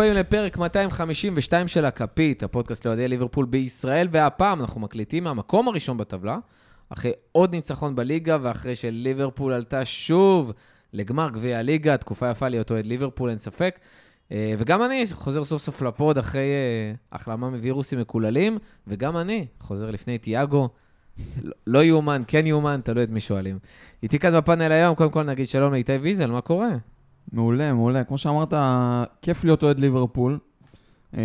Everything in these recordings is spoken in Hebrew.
הבאים לפרק 252 של הכפית, הפודקאסט לאוהדי ליברפול בישראל, והפעם אנחנו מקליטים מהמקום הראשון בטבלה, אחרי עוד ניצחון בליגה, ואחרי שליברפול עלתה שוב לגמר גביע הליגה, תקופה יפה להיות אוהד ליברפול, אין ספק. אה, וגם אני חוזר סוף סוף לפוד אחרי אה, החלמה מווירוסים מקוללים, וגם אני חוזר לפני תיאגו. לא יאומן, כן יאומן, תלוי את מי שואלים. איתי כאן בפאנל היום, קודם כל נגיד שלום לאיתי ויזל, מה קורה? מעולה, מעולה. כמו שאמרת, כיף להיות אוהד ליברפול. אמ,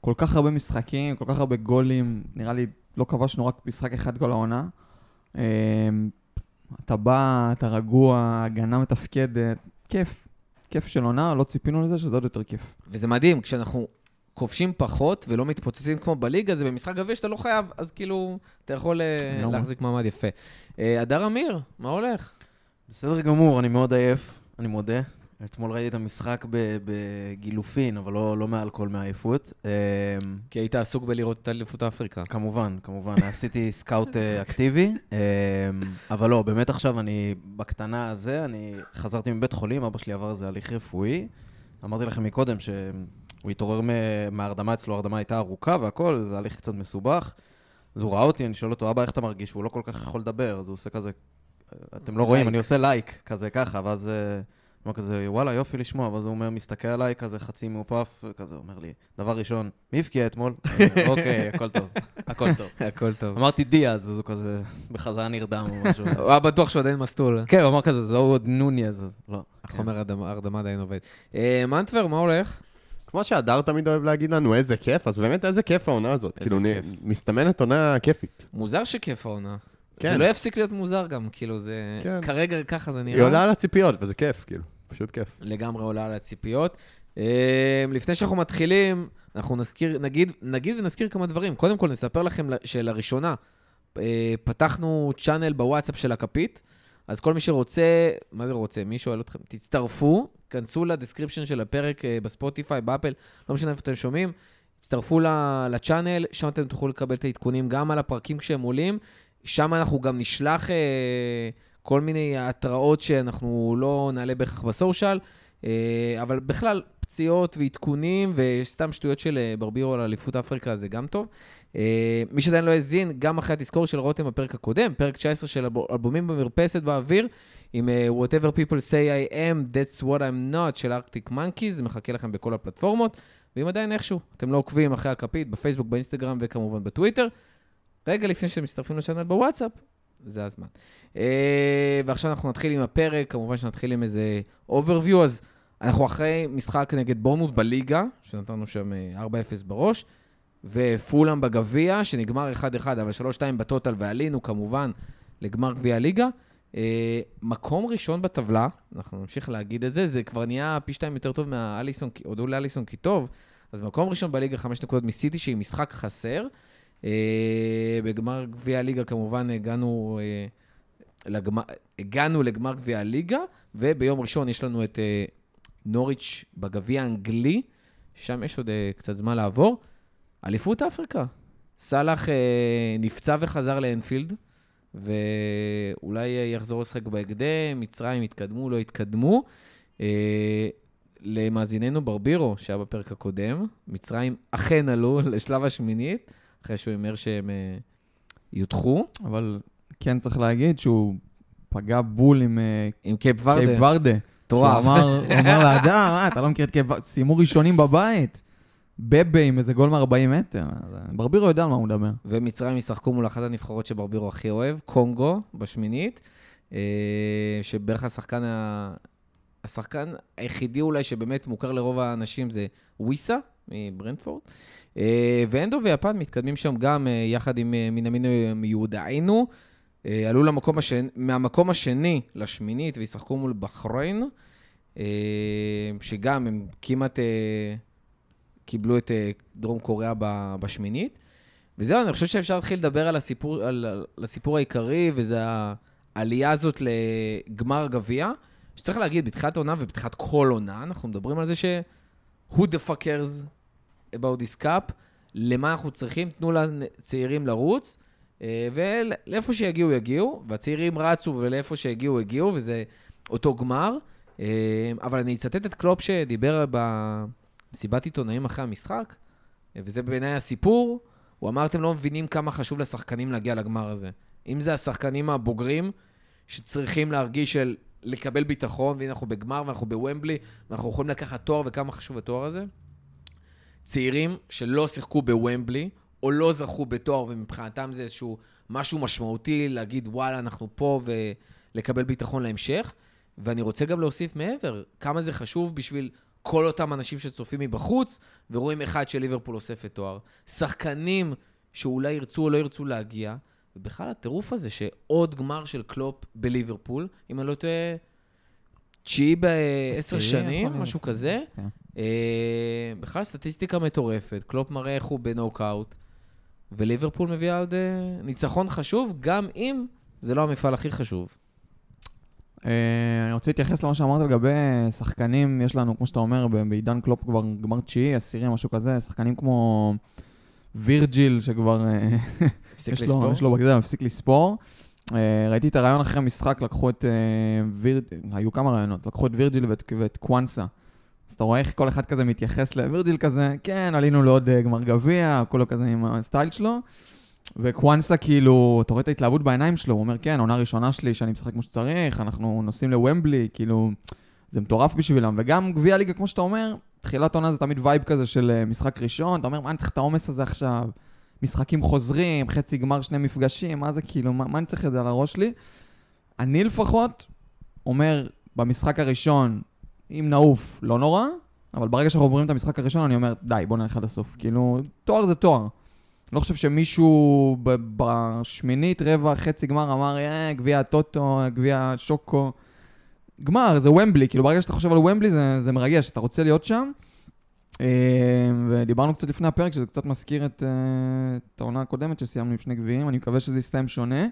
כל כך הרבה משחקים, כל כך הרבה גולים. נראה לי לא כבשנו רק משחק אחד כל העונה. אמ, אתה בא, אתה רגוע, הגנה מתפקדת, כיף. כיף של עונה, לא ציפינו לזה, שזה עוד יותר כיף. וזה מדהים, כשאנחנו כובשים פחות ולא מתפוצצים כמו בליגה, זה במשחק גביע שאתה לא חייב, אז כאילו, אתה יכול אה. להחזיק מעמד יפה. אה, הדר אמיר, מה הולך? בסדר גמור, אני מאוד עייף, אני מודה. אתמול ראיתי את המשחק בגילופין, אבל לא, לא מאלכוהול מעייפות. אמ, כי היית עסוק בלראות את אליפות אפריקה. כמובן, כמובן, עשיתי סקאוט אה, אקטיבי, אמ, אבל לא, באמת עכשיו אני, בקטנה הזה, אני חזרתי מבית חולים, אבא שלי עבר איזה הליך רפואי. אמרתי לכם מקודם שהוא התעורר מההרדמה אצלו, ההרדמה הייתה ארוכה והכל, זה הליך קצת מסובך. אז הוא ראה אותי, אני שואל אותו, אבא, איך אתה מרגיש? והוא לא כל כך יכול לדבר, אז הוא עושה כזה, אתם לא רואים. אני עושה לייק, כזה ככה, ואז... אה, הוא אומר כזה, וואלה, יופי לשמוע, ואז הוא אומר, מסתכל עליי כזה חצי מאופף, וכזה, אומר לי, דבר ראשון, מי הבקיע אתמול? אוקיי, הכל טוב, הכל טוב. הכל טוב. אמרתי דיאז, אז הוא כזה בחזרה נרדם או משהו. הוא היה בטוח שהוא עדיין מסטול. כן, הוא אמר כזה, זה עוד נוניאז, אז לא. החומר הרדמה- עדיין עובד. אה, מנטבר, מה הולך? כמו שהדר תמיד אוהב להגיד לנו, איזה כיף, אז באמת איזה כיף העונה הזאת. איזה כאילו. מסתמנת עונה כיפית. מוזר שכיף העונה. זה כן. לא יפסיק להיות מוזר גם, כאילו זה... כן. כרגע ככה זה נראה. היא עולה על הציפיות, וזה כיף, כאילו, פשוט כיף. לגמרי עולה על הציפיות. אה, לפני שאנחנו מתחילים, אנחנו נזכיר, נגיד, נגיד ונזכיר כמה דברים. קודם כל, נספר לכם שלראשונה אה, פתחנו צ'אנל בוואטסאפ של הכפית, אז כל מי שרוצה, מה זה רוצה? מי שואל אתכם? תצטרפו, כנסו ל description של הפרק אה, בספוטיפיי, באפל, לא משנה איפה אתם שומעים, תצטרפו ל- ל channel, שם אתם תוכלו לקבל את העדכונים גם על הפרקים כשהם עולים. שם אנחנו גם נשלח אה, כל מיני התראות שאנחנו לא נעלה בהכרח ב social, אה, אבל בכלל, פציעות ועדכונים וסתם שטויות של אה, ברבירו על אליפות אפריקה זה גם טוב. אה, מי שעדיין לא האזין, גם אחרי התזכורת של רותם בפרק הקודם, פרק 19 של אלב- אלבומים במרפסת באוויר, עם אה, Whatever people say I am, that's what I'm not של ארקטיק מנקיז, מחכה לכם בכל הפלטפורמות. ואם עדיין איכשהו אתם לא עוקבים אחרי הכפית, בפייסבוק, באינסטגרם וכמובן בטוויטר, רגע לפני שאתם מצטרפים לשאנל בוואטסאפ, זה הזמן. אה, ועכשיו אנחנו נתחיל עם הפרק, כמובן שנתחיל עם איזה overview, אז אנחנו אחרי משחק נגד בורנמוט בליגה, שנתנו שם אה, 4-0 בראש, ופולאם בגביע, שנגמר 1-1, אבל 3-2 בטוטל, ועלינו כמובן לגמר גביע הליגה. אה, מקום ראשון בטבלה, אנחנו נמשיך להגיד את זה, זה כבר נהיה פי שתיים יותר טוב מהאליסון, הודו לאליסון כי טוב, אז מקום ראשון בליגה, חמש נקודות מסיטי, שהיא משחק חסר. אה, בגמר גביע הליגה כמובן הגענו, אה, לגמר, הגענו לגמר גביע הליגה, וביום ראשון יש לנו את אה, נוריץ' בגביע האנגלי, שם יש עוד קצת זמן לעבור. אליפות אפריקה. סאלח נפצע וחזר לאנפילד, ואולי יחזור לשחק בהקדם, מצרים יתקדמו, לא יתקדמו. למאזיננו ברבירו, שהיה בפרק הקודם, מצרים אכן עלו לשלב השמינית, אחרי שהוא הימר שהם אה, יודחו, אבל כן צריך להגיד שהוא פגע בול עם אה, עם קייפ ורדה. קייפ ורדה. הוא מטורף. אמר הוא אמר להדר, אה, אתה לא מכיר את קייפ ורדה? סיימו ראשונים בבית. בבה עם איזה גול מ-40 מטר. ברבירו יודע על מה הוא מדבר. ומצרים ישחקו מול אחת הנבחרות שברבירו הכי אוהב, קונגו, בשמינית, שבערך השחקן, ה... השחקן היחידי אולי שבאמת מוכר לרוב האנשים זה וויסה מברנדפורד. אה, ואנדו ויפן מתקדמים שם גם אה, יחד עם אה, מנמינו מיודענו. עלו למקום השני, מהמקום השני לשמינית וישחקו מול בחריין, שגם הם כמעט קיבלו את דרום קוריאה בשמינית. וזהו, אני חושב שאפשר להתחיל לדבר על הסיפור, על, על הסיפור העיקרי, וזה העלייה הזאת לגמר הגביע. שצריך להגיד, בתחילת העונה ובתחילת כל עונה, אנחנו מדברים על זה ש... who the fuckers about this cup, למה אנחנו צריכים, תנו לצעירים לרוץ, אה, ולאיפה שיגיעו, יגיעו, והצעירים רצו ולאיפה שהגיעו, הגיעו, וזה אותו גמר. אה, אבל אני אצטט את קלופ שדיבר במסיבת עיתונאים אחרי המשחק, אה, וזה בעיניי הסיפור. הוא אמר, אתם לא מבינים כמה חשוב לשחקנים להגיע לגמר הזה. אם זה השחקנים הבוגרים, שצריכים להרגיש של לקבל ביטחון, והנה אנחנו בגמר ואנחנו בוומבלי, ואנחנו יכולים לקחת תואר, וכמה חשוב התואר הזה. צעירים שלא שיחקו בוומבלי, או לא זכו בתואר, ומבחינתם זה איזשהו משהו משמעותי, להגיד, וואלה, אנחנו פה, ולקבל ביטחון להמשך. ואני רוצה גם להוסיף מעבר, כמה זה חשוב בשביל כל אותם אנשים שצופים מבחוץ, ורואים אחד של ליברפול אוספת תואר. שחקנים שאולי ירצו או לא ירצו להגיע, ובכלל הטירוף הזה שעוד גמר של קלופ בליברפול, אם אני לא טועה, תשיעי בעשר שנים. משהו כזה. כן. אה, בכלל סטטיסטיקה מטורפת. קלופ מראה איך הוא בנוקאוט, וליברפול מביאה עוד אה, ניצחון חשוב, גם אם זה לא המפעל הכי חשוב. אה, אני רוצה להתייחס למה שאמרת לגבי שחקנים, יש לנו, כמו שאתה אומר, בעידן קלופ כבר גמר תשיעי, עשירי, משהו כזה, שחקנים כמו וירג'יל, שכבר הפסיק יש לספור. לו, יש לו בגלל, מפסיק לספור. אה, ראיתי את הראיון אחרי המשחק, לקחו את אה, וירג'יל, היו כמה ראיונות, לקחו את וירג'יל ואת, ואת קוואנסה. אז אתה רואה איך כל אחד כזה מתייחס לווירג'יל כזה, כן, עלינו לעוד אה, גמר גביע, כולו כזה עם הסטייל שלו. וקוואנסה כאילו, אתה רואה את ההתלהבות בעיניים שלו, הוא אומר, כן, עונה ראשונה שלי שאני משחק כמו שצריך, אנחנו נוסעים לוומבלי, כאילו, זה מטורף בשבילם. וגם גביע הליגה, כמו שאתה אומר, תחילת עונה זה תמיד וייב כזה של משחק ראשון, אתה אומר, מה אני צריך את העומס הזה עכשיו? משחקים חוזרים, חצי גמר, שני מפגשים, מה זה כאילו, מה, מה אני צריך את זה על הראש שלי? אני לפחות אומר, במשחק הראשון, אם נעוף, לא נורא, אבל ברגע שאנחנו עוברים את המשחק הראשון, אני אומר, די, בוא נלך עד הסוף. כאילו, תואר זה תואר. לא חושב שמישהו בשמינית, רבע, חצי גמר אמר, אה, גביע הטוטו, גביע שוקו. גמר, זה ומבלי, כאילו ברגע שאתה חושב על ומבלי זה, זה מרגש, אתה רוצה להיות שם. אה, ודיברנו קצת לפני הפרק, שזה קצת מזכיר את, אה, את העונה הקודמת שסיימנו עם שני גביעים, אני מקווה שזה יסתיים שונה.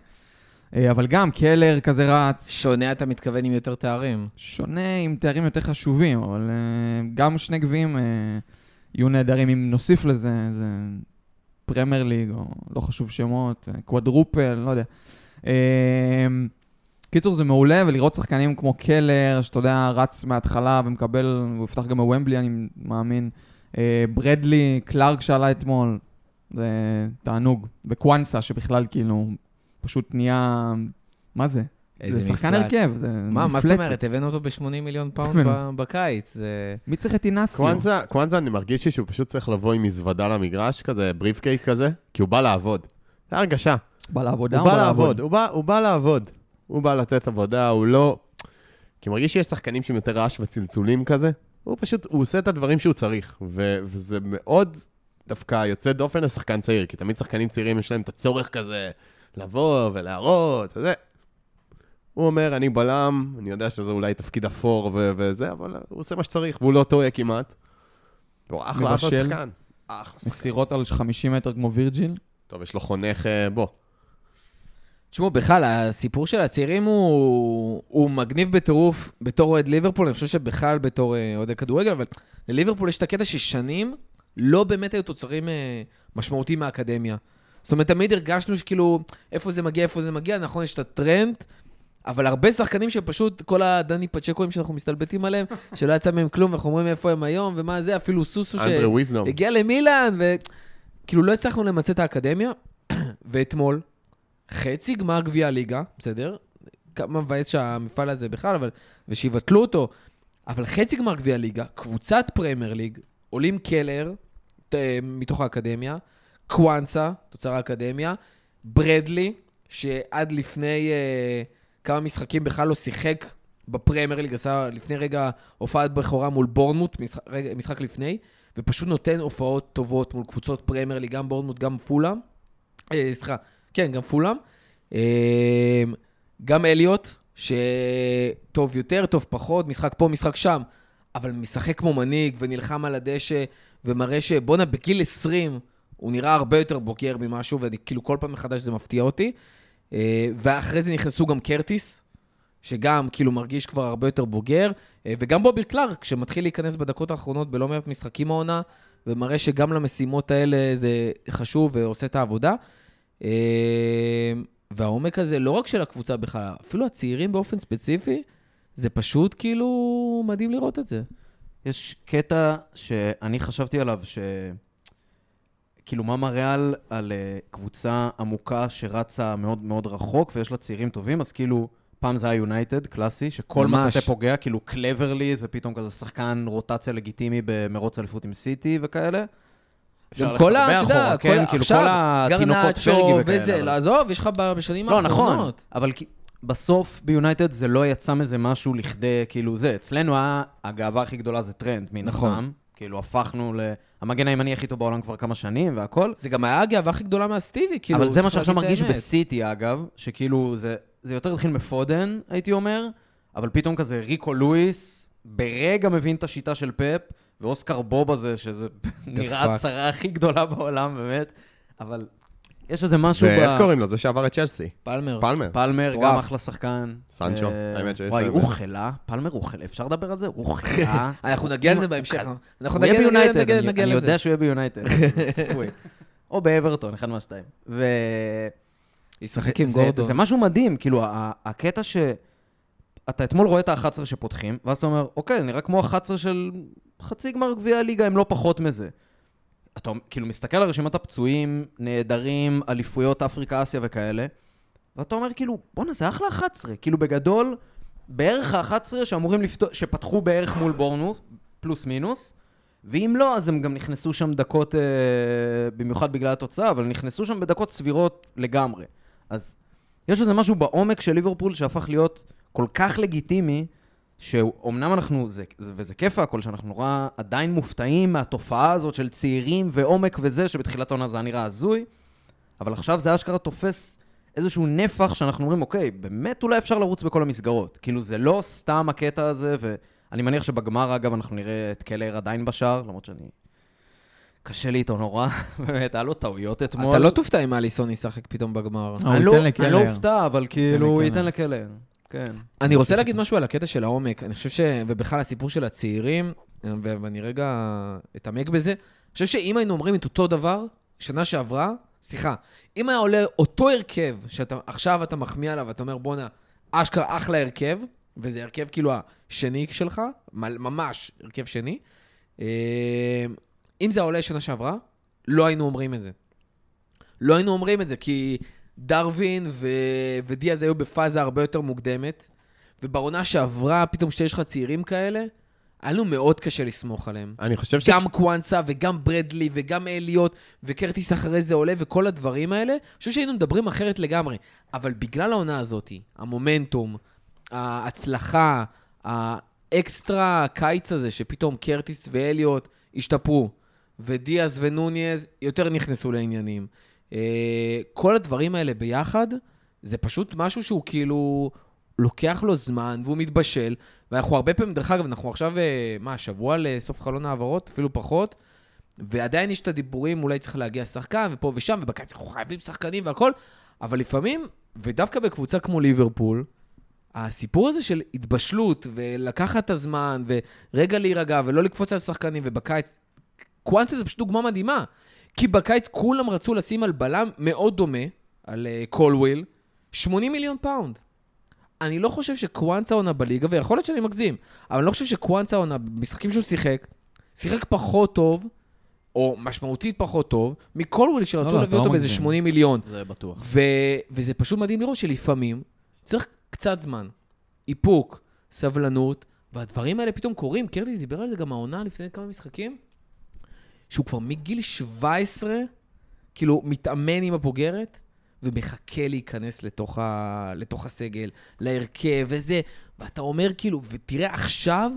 אה, אבל גם, קלר כזה רץ, שונה, אתה מתכוון עם יותר תארים. שונה עם תארים יותר חשובים, אבל גם שני גביעים יהיו נהדרים אם נוסיף לזה, זה פרמייר ליג, או לא חשוב שמות, קוואדרופל, לא יודע. קיצור, זה מעולה, ולראות שחקנים כמו קלר, שאתה יודע, רץ מההתחלה ומקבל, הוא יפתח גם בוומבלי, אני מאמין. Uh, ברדלי, קלארק שעלה אתמול, זה תענוג. וקוואנסה, שבכלל כאילו, פשוט נהיה, מה זה? איזה זה שחקן. הרכב, זה מה, מה זאת מפלצת. אומרת? הבאנו אותו ב-80 מיליון פאונד בקיץ. זה... מי צריך את אינסיו? קוואנזה, אני מרגיש לי שהוא פשוט צריך לבוא עם מזוודה למגרש, כזה brief case כזה, כי הוא בא לעבוד. זה הרגשה. בא לעבודה הוא בא לעבוד, הוא בא לעבוד. הוא בא לתת עבודה, הוא לא... כי מרגיש שיש שחקנים שהם יותר רעש וצלצולים כזה. הוא פשוט, הוא עושה את הדברים שהוא צריך. ו- וזה מאוד דווקא יוצא דופן לשחקן צעיר, כי תמיד שחקנים צעירים יש להם את הצורך כזה לבוא ולהראות, וזה. הוא אומר, אני בלם, אני יודע שזה אולי תפקיד אפור ו- וזה, אבל הוא עושה מה שצריך, והוא לא טועה כמעט. הוא אחלה, אחלה. שחקן. אחלה שחקן. מסירות על 50 מטר כמו וירג'יל. טוב, יש לו חונך, אה, בוא. תשמעו, בכלל, הסיפור של הצעירים הוא, הוא מגניב בטירוף בתור אוהד ליברפול, אני חושב שבכלל בתור אה, אוהדי כדורגל, אבל לליברפול יש את הקטע ששנים לא באמת היו תוצרים אה, משמעותיים מהאקדמיה. זאת אומרת, תמיד הרגשנו שכאילו, איפה זה מגיע, איפה זה מגיע, נכון, יש את הטרנד, אבל הרבה שחקנים שפשוט, כל הדני פצ'קואים שאנחנו מסתלבטים עליהם, שלא יצא מהם כלום, ואנחנו אומרים איפה הם היום, ומה זה, אפילו סוסו אנדרי וויזנום. הגיע למילאן, וכאילו לא הצלחנו למצא את האקדמיה, ואתמול, חצי גמר גביע הליגה, בסדר? כמה מבאס שהמפעל הזה בכלל, אבל... ושיבטלו אותו, אבל חצי גמר גביע הליגה, קבוצת פרמייר ליג, עולים קלר, ת- מתוך האקדמיה, קוואנסה, תוצר האקדמיה, ברדלי, שעד לפני אה, כמה משחקים בכלל לא שיחק בפרמייר ליג, עשה לפני רגע הופעת בכורה מול בורנמוט, משחק, רגע, משחק לפני, ופשוט נותן הופעות טובות מול קבוצות פרמייר ליג, גם בורנמוט, גם פולאם. אה, סליחה, כן, גם פולאם. אה, גם אליוט, שטוב יותר, טוב פחות, משחק פה, משחק שם, אבל משחק כמו מנהיג ונלחם על הדשא, ומראה שבואנה, בגיל 20 הוא נראה הרבה יותר בוגר ממשהו, וכאילו כל פעם מחדש זה מפתיע אותי. אה, ואחרי זה נכנסו גם קרטיס, שגם כאילו מרגיש כבר הרבה יותר בוגר, אה, וגם בובי קלארק, שמתחיל להיכנס בדקות האחרונות בלא מעט משחקים העונה, ומראה שגם למשימות האלה זה חשוב ועושה את העבודה. אה, והעומק הזה, לא רק של הקבוצה בכלל, אפילו הצעירים באופן ספציפי, זה פשוט כאילו מדהים לראות את זה. יש קטע שאני חשבתי עליו, ש... כאילו, מה מראה על, על uh, קבוצה עמוקה שרצה מאוד מאוד רחוק ויש לה צעירים טובים, אז כאילו, פעם זה היה יונייטד, קלאסי, שכל ממש. מטאטא פוגע, כאילו קלברלי זה פתאום כזה שחקן רוטציה לגיטימי במרוץ אליפות עם סיטי וכאלה. אפשר גם כל ה... אתה יודע, כל כן, כאילו עכשיו, כל התינוקות פרגי וכאלה. וזה, אבל- לעזוב, יש לך בשנים לא, נכון, האחרונות. אבל כי- בסוף ביונייטד זה לא יצא מזה משהו לכדי, כאילו זה, אצלנו היה, הגאווה הכי גדולה זה טרנד, מן נכון. הסתם. כאילו, הפכנו ל... המגן הימני הכי טוב בעולם כבר כמה שנים והכל. זה גם היה הגאווה הכי גדולה מהסטיבי, כאילו, אבל זה מה שעכשיו מרגיש. בסיטי, אגב, שכאילו, זה, זה יותר התחיל מפודן, הייתי אומר, אבל פתאום כזה ריקו לואיס, ברגע מבין את השיטה של פפ, ואוסקר בוב הזה, שזה נראה. הצרה הכי גדולה בעולם, באמת, אבל יש איזה משהו ואיך קוראים לו? זה שעבר את צ'לסי. פלמר. פלמר. פלמר. גם אחלה שחקן. סנצ'ו, אה, האמת שיש וואי, הוא חלה, פלמר הוא חלה, אפשר לדבר על זה? הוא חלה. אנחנו נגיע לזה בהמשך. אנחנו הוא יהיה נגיע- ביונייטד, נגיע- אני- נגיע אני לזה. יודע שהוא יהיה ביונייטד. או באברטון, אחד מהשתיים. ו... ישחק עם גורדון. זה משהו מדהים, כאילו, הקטע ש... אתה אתמול רואה את ה-11 שפותחים, ואז אתה אומר, אוקיי, נראה כמו 11 של חצי גמר גביע הליגה, הם לא פחות מזה. אתה כאילו מסתכל על רשימת הפצועים, נעדרים, אליפויות אפריקה, אסיה וכאלה, ואתה אומר, כאילו, בואנה, זה אחלה 11. כאילו, בגדול, בערך ה-11 שאמורים לפתוח, שפתחו בערך מול בורנוס, פלוס מינוס, ואם לא, אז הם גם נכנסו שם דקות, אה, במיוחד בגלל התוצאה, אבל נכנסו שם בדקות סבירות לגמרי. אז יש איזה משהו בעומק של ליברפול שהפך להיות כל כך לגיטימי, שאומנם אנחנו, זה, זה, וזה כיף והכל, שאנחנו נורא עדיין מופתעים מהתופעה הזאת של צעירים ועומק וזה, שבתחילת העונה זה היה נראה הזוי, אבל עכשיו זה אשכרה תופס איזשהו נפח שאנחנו אומרים, אוקיי, באמת אולי אפשר לרוץ בכל המסגרות. כאילו, זה לא סתם הקטע הזה, ואני מניח שבגמר, אגב, אנחנו נראה את קלר עדיין בשער, למרות שאני... קשה לי איתו נורא, באמת, היה לו טעויות אתמול. אתה לא תופתע אם אליסון ישחק פתאום בגמר. אה, אני לא-. אני לא אופתע, אבל כאילו, הוא. ייתן לקלר. כן. אני רוצה להגיד משהו על הקטע של העומק. אני חושב ש... ובכלל הסיפור של הצעירים, ואני רגע אתעמק בזה. אני חושב שאם היינו אומרים את אותו דבר, שנה שעברה, סליחה, אם היה עולה אותו הרכב, שעכשיו אתה מחמיא עליו, אתה אומר, בואנה, אשכרה אחלה הרכב, וזה הרכב כאילו השני שלך, ממש הרכב שני. אה, אם זה עולה שנה שעברה, לא היינו אומרים את זה. לא היינו אומרים את זה, כי דרווין ו... ודיאז היו בפאזה הרבה יותר מוקדמת, ובעונה שעברה, פתאום כשיש לך צעירים כאלה, היה לנו מאוד קשה לסמוך עליהם. אני חושב ש... גם קוואנסה וגם ברדלי וגם אליוט וקרטיס אחרי זה עולה וכל הדברים האלה, אני חושב שהיינו מדברים אחרת לגמרי. אבל בגלל העונה הזאת, המומנטום, ההצלחה, האקסטרה קיץ הזה, שפתאום קרטיס ואליוט השתפרו, ודיאז ונוניז יותר נכנסו לעניינים. אה, כל הדברים האלה ביחד, זה פשוט משהו שהוא כאילו לוקח לו זמן והוא מתבשל, ואנחנו הרבה פעמים, דרך אגב, אנחנו עכשיו, אה, מה, שבוע לסוף חלון העברות, אפילו פחות, ועדיין יש את הדיבורים, אולי צריך להגיע שחקן, ופה ושם, ובקיץ אנחנו חייבים שחקנים והכל, אבל לפעמים, ודווקא בקבוצה כמו ליברפול, הסיפור הזה של התבשלות, ולקחת את הזמן, ורגע להירגע, ולא לקפוץ על שחקנים, ובקיץ, קוואנסה זה פשוט דוגמה מדהימה. כי בקיץ כולם רצו לשים על בלם מאוד דומה, על אה, קולוויל, 80 מיליון פאונד. אני לא חושב שקוואנסה עונה בליגה, ויכול להיות שאני מגזים, אבל אני לא חושב שקוואנסה עונה, במשחקים שהוא שיחק, שיחק פחות טוב, או משמעותית פחות טוב, מקולוויל שרצו לא, לא, להביא לא אותו באיזה מגזים. 80 מיליון. זה בטוח. ו... וזה פשוט מדהים לראות שלפעמים צריך קצת זמן, איפוק, סבלנות, והדברים האלה פתאום קורים. קרטיס דיבר על זה גם העונה לפני כמה משחקים, שהוא כבר מגיל 17, כאילו, מתאמן עם הבוגרת, ומחכה להיכנס לתוך, ה... לתוך הסגל, להרכב וזה, ואתה אומר כאילו, ותראה עכשיו,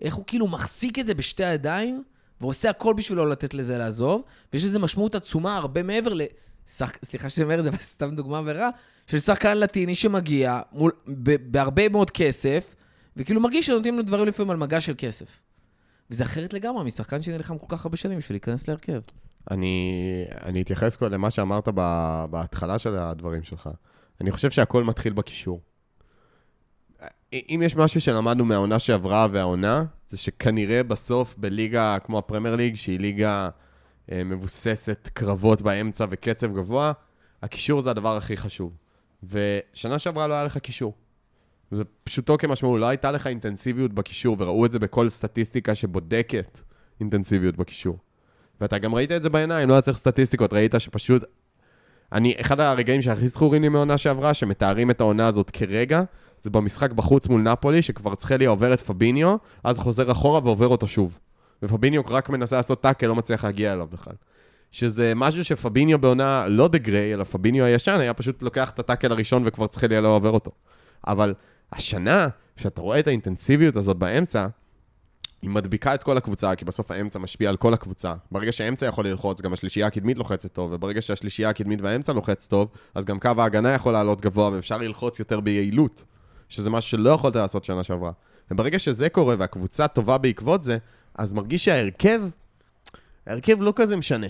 איך הוא כאילו מחזיק את זה בשתי הידיים, ועושה הכל בשביל לא לתת לזה לעזוב, ויש לזה משמעות עצומה הרבה מעבר ל... שח... סליחה שאני אומר את זה, אבל סתם דוגמה ורע, של שחקן לטיני שמגיע מול... ב... בהרבה מאוד כסף, וכאילו מרגיש שנותנים לו דברים לפעמים על מגע של כסף. וזה אחרת לגמרי משחקן שנלחם כל כך הרבה שנים בשביל להיכנס להרכב. אני, אני אתייחס כל למה שאמרת ב, בהתחלה של הדברים שלך. אני חושב שהכל מתחיל בקישור. אם יש משהו שלמדנו מהעונה שעברה והעונה, זה שכנראה בסוף בליגה כמו הפרמייר ליג, שהיא ליגה אה, מבוססת קרבות באמצע וקצב גבוה, הקישור זה הדבר הכי חשוב. ושנה שעברה לא היה לך קישור. זה פשוטו כמשמעו, לא הייתה לך אינטנסיביות בקישור, וראו את זה בכל סטטיסטיקה שבודקת אינטנסיביות בקישור. ואתה גם ראית את זה בעיניים, לא היה צריך סטטיסטיקות, ראית שפשוט... אני, אחד הרגעים שהכי זכורים לי מהעונה שעברה, שמתארים את העונה הזאת כרגע, זה במשחק בחוץ מול נפולי, שכבר צחלי עובר את פביניו, אז חוזר אחורה ועובר אותו שוב. ופביניו רק מנסה לעשות טאקל, לא מצליח להגיע אליו בכלל. שזה משהו שפביניו בעונה, לא דה גריי, אלא פביניו הישן, היה פשוט לוקח את הטאקל הראשון וכבר צחלי לא עובר אותו. אבל השנה, כשאתה רואה את האינטנסיביות הזאת באמצע, היא מדביקה את כל הקבוצה, כי בסוף האמצע משפיע על כל הקבוצה. ברגע שהאמצע יכול ללחוץ, גם השלישייה הקדמית לוחצת טוב, וברגע שהשלישייה הקדמית והאמצע לוחץ טוב, אז גם קו ההגנה יכול לעלות גבוה, ואפשר ללחוץ יותר ביעילות, שזה משהו שלא יכולת לעשות שנה שעברה. וברגע שזה קורה והקבוצה טובה בעקבות זה, אז מרגיש שההרכב, ההרכב לא כזה משנה.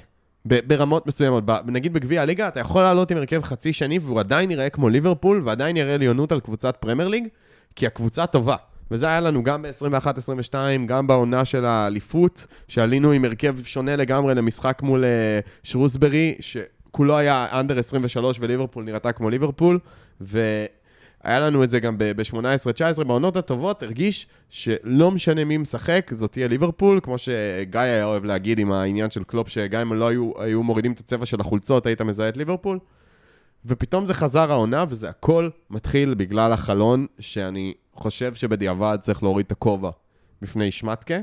ברמות מסוימות. נגיד בגביע הליגה, אתה יכול לעלות עם הרכב חצי שני, והוא עדיין יראה כמו ליברפול, ועדיין יראה עליונות על קבוצת פרמייר ליג, כי הקבוצה טובה. וזה היה לנו גם ב-21-22, גם בעונה של האליפות, שעלינו עם הרכב שונה לגמרי למשחק מול uh, שרוסברי, שכולו היה אנדר 23 וליברפול נראתה כמו ליברפול, והיה לנו את זה גם ב-18-19, בעונות הטובות הרגיש שלא משנה מי משחק, זאת תהיה ליברפול, כמו שגיא היה אוהב להגיד עם העניין של קלופ, שגם אם לא היו, היו מורידים את הצבע של החולצות, היית מזהה את ליברפול. ופתאום זה חזר העונה, וזה הכל מתחיל בגלל החלון, שאני חושב שבדיעבד צריך להוריד את הכובע בפני שמטקה,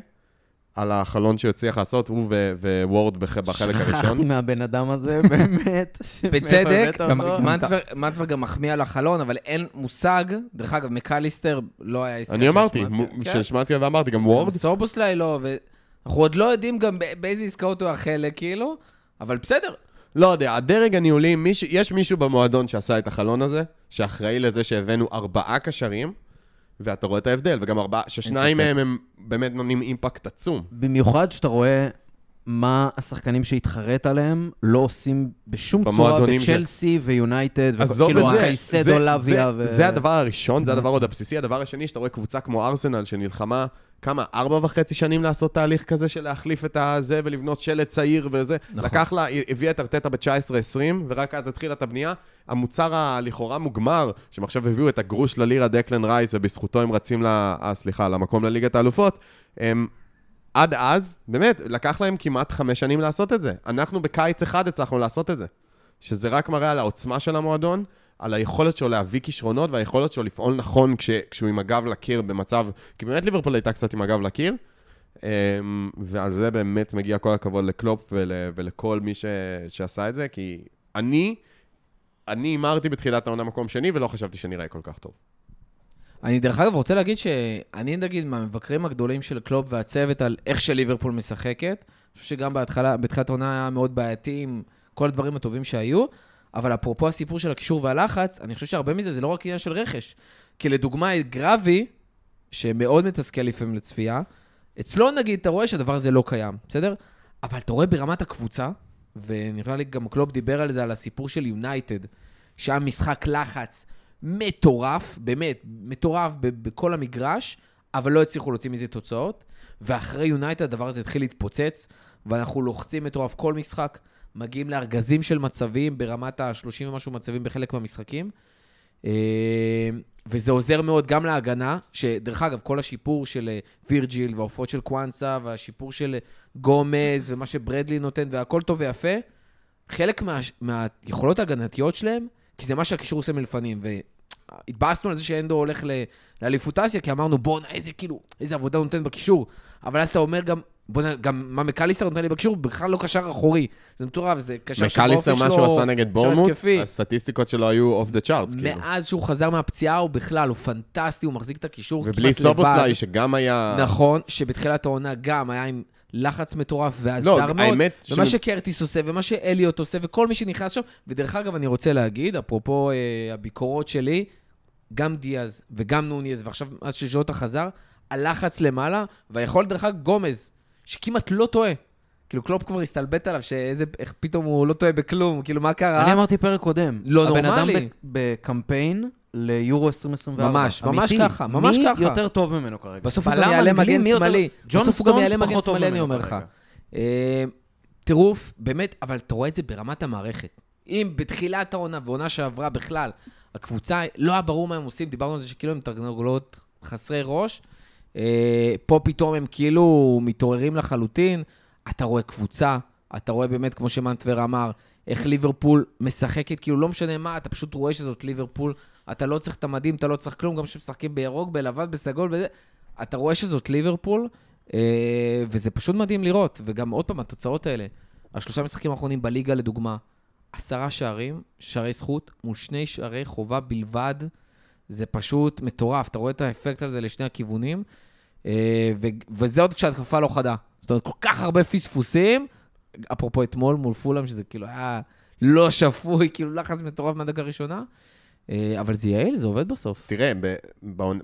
על החלון שהוא הצליח לעשות, הוא ו- וורד בח- בחלק שכחתי הראשון. מהבן אדם הזה, באמת. בצדק? מנטבר- גם מחמיא על החלון, אבל אין מושג. דרך אגב, מקליסטר לא היה עסקה אני אמרתי. מ- כן. ואמרתי, גם וורד, סובוסליי לא, ואנחנו עוד לא יודעים גם באיזה עסקאות הוא החלק, כאילו, אבל בסדר. לא יודע, הדרג הניהולי, יש מישהו במועדון שעשה את החלון הזה, שאחראי לזה שהבאנו ארבעה קשרים, ואתה רואה את ההבדל, וגם ארבעה, ששניים. מהם הם באמת נותנים אימפקט עצום. במיוחד שאתה רואה מה השחקנים שהתחרט עליהם לא עושים בשום צורה במועדונים ש- בצ'לסי ויונייטד, כאילו זה, הקייסדו, לוויה זה- ו... זה הדבר הראשון, זה הדבר עוד הבסיסי. הדבר השני, שאתה רואה קבוצה כמו ארסנל, שנלחמה, כמה, ארבע וחצי שנים לעשות תהליך כזה של להחליף את הזה ולבנות שלט צעיר וזה. נכון. לקח לה, הביאה את ארטטה ב-19-20, ורק אז התחילה את הבנייה. המוצר הלכאורה מוגמר, שהם עכשיו הביאו את הגרוש ללירה דקלן רייס, ובזכותו הם רצים ל... אה, סליחה, למקום לליגת האלופות. הם... עד אז, באמת, לקח להם כמעט חמש שנים לעשות את זה. אנחנו בקיץ אחד הצלחנו לעשות את זה. שזה רק מראה על העוצמה של המועדון, על היכולת שלו להביא כישרונות והיכולת שלו לפעול נכון כש, כשהוא עם הגב לקיר במצב... כי באמת ליברפול הייתה קצת עם הגב לקיר, אמ, ועל זה באמת מגיע כל הכבוד לקלופ ול, ולכל מי ש, שעשה את זה, כי אני, אני הימרתי בתחילת העונה מקום שני, ולא חשבתי שנראה כל כך טוב. אני דרך אגב רוצה להגיד שאני נגיד מהמבקרים הגדולים של קלופ והצוות על איך שליברפול משחקת. אני חושב שגם בהתחלה, בתחילת העונה היה מאוד בעייתי עם כל הדברים הטובים שהיו, אבל אפרופו הסיפור של הקישור והלחץ, אני חושב שהרבה מזה זה לא רק עניין של רכש. כי לדוגמה, גרביי, שמאוד מתסכל לפעמים לצפייה, אצלו נגיד, אתה רואה שהדבר הזה לא קיים, בסדר? אבל אתה רואה ברמת הקבוצה, ונראה לי גם קלופ דיבר על זה, על הסיפור של יונייטד, שהיה משחק לחץ מטורף, באמת, מטורף בכל המגרש, אבל לא הצליחו להוציא מזה תוצאות. ואחרי יונייטד הדבר הזה התחיל להתפוצץ, ואנחנו לוחצים מטורף כל משחק, מגיעים לארגזים של מצבים ברמת ה-30 ומשהו מצבים בחלק מהמשחקים. אה, וזה עוזר מאוד גם להגנה, שדרך אגב, כל השיפור של אה, וירג'יל והעופות של קוואנסה והשיפור של אה, גומז ומה שברדלי נותן והכל טוב ויפה, חלק מה, מהיכולות ההגנתיות שלהם, כי זה מה שהקישור עושה מלפנים, והתבאסנו על זה שאנדו הולך לאליפות אסיה, כי אמרנו, בואנה, איזה כאילו, איזה עבודה הוא נותן בקישור. אבל אז אתה אומר גם, בואנה, גם מה מקליסטר נותן לי בקישור, בכלל לא קשר אחורי. זה מטורף, זה קשר מקליסטר, מה שהוא עשה נגד בורנמוט. הסטטיסטיקות שלו היו off the charts, כאילו. מאז שהוא חזר מהפציעה, הוא בכלל, הוא פנטסטי, הוא מחזיק את הקישור כמעט לבד. ובלי סובוסליי, שגם היה... נכון, שבתחילת העונה גם היה עם לחץ מטורף לא, ועזר מאוד. האמת... ומה ש- שקרטיס עושה, ומה שאליוט עושה, וכל מי שנכנס שם, ודרך אגב, אני רוצה להגיד, אפרופו אה, הביקורות שלי, גם דיאז וגם נוניז, ועכשיו, אז שז'וטה חזר, הלחץ למעלה, והיכולת, דרך אגב, גומז, שכמעט לא טועה. כאילו, קלופ כבר הסתלבט עליו, שאיזה, איך פתאום הוא לא טועה בכלום, כאילו, מה קרה? אני אמרתי פרק קודם. לא הבן נורמלי. אדם ב- בקמפיין ליורו 2024. ממש, ממש אמיתי. ככה, ממש מי ככה. יותר טוב ממנו כרגע? בסוף הוא גם יעלה מגן מי יותר- שמאלי. ג'ון בסוף הוא גם סטונס יעלה מגן פחות טוב שמאלי, אני ממנו אומר לך. כרגע. אה, טירוף, באמת, אבל אתה רואה את זה ברמת המערכת. אם בתחילת העונה ועונה שעברה בכלל, הקבוצה, לא היה ברור מה הם עושים, דיברנו על זה שכאילו הם תרנגולות חסרי ראש, פה פתאום הם כאילו מתעוררים לחלוטין, אתה רואה קבוצה, אתה רואה באמת, כמו שמנטבר אמר, איך ליברפול משחקת, כאילו לא משנה מה, אתה פשוט רואה שזאת ליברפול, אתה לא צריך את המדים, אתה לא צריך כלום, גם כשמשחקים בירוק, בלבן, בסגול, בזה, אתה רואה שזאת ליברפול, אה, וזה פשוט מדהים לראות. וגם עוד פעם, התוצאות האלה, השלושה משחקים האחרונים בליגה, לדוגמה, עשרה שערים, שערי זכות, מול שני שערי חובה בלבד, זה פשוט מטורף. אתה רואה את האפקט הזה לשני הכיוונים, אה, ו- וזה עוד כשהתקפה לא חדה. זאת אומרת, כל כך הרבה פספוסים, אפרופו אתמול מול פולאם, שזה כאילו היה לא שפוי, כאילו לחץ מטורף מהדקה הראשונה, אה, אבל זה יעיל, זה עובד בסוף. תראה,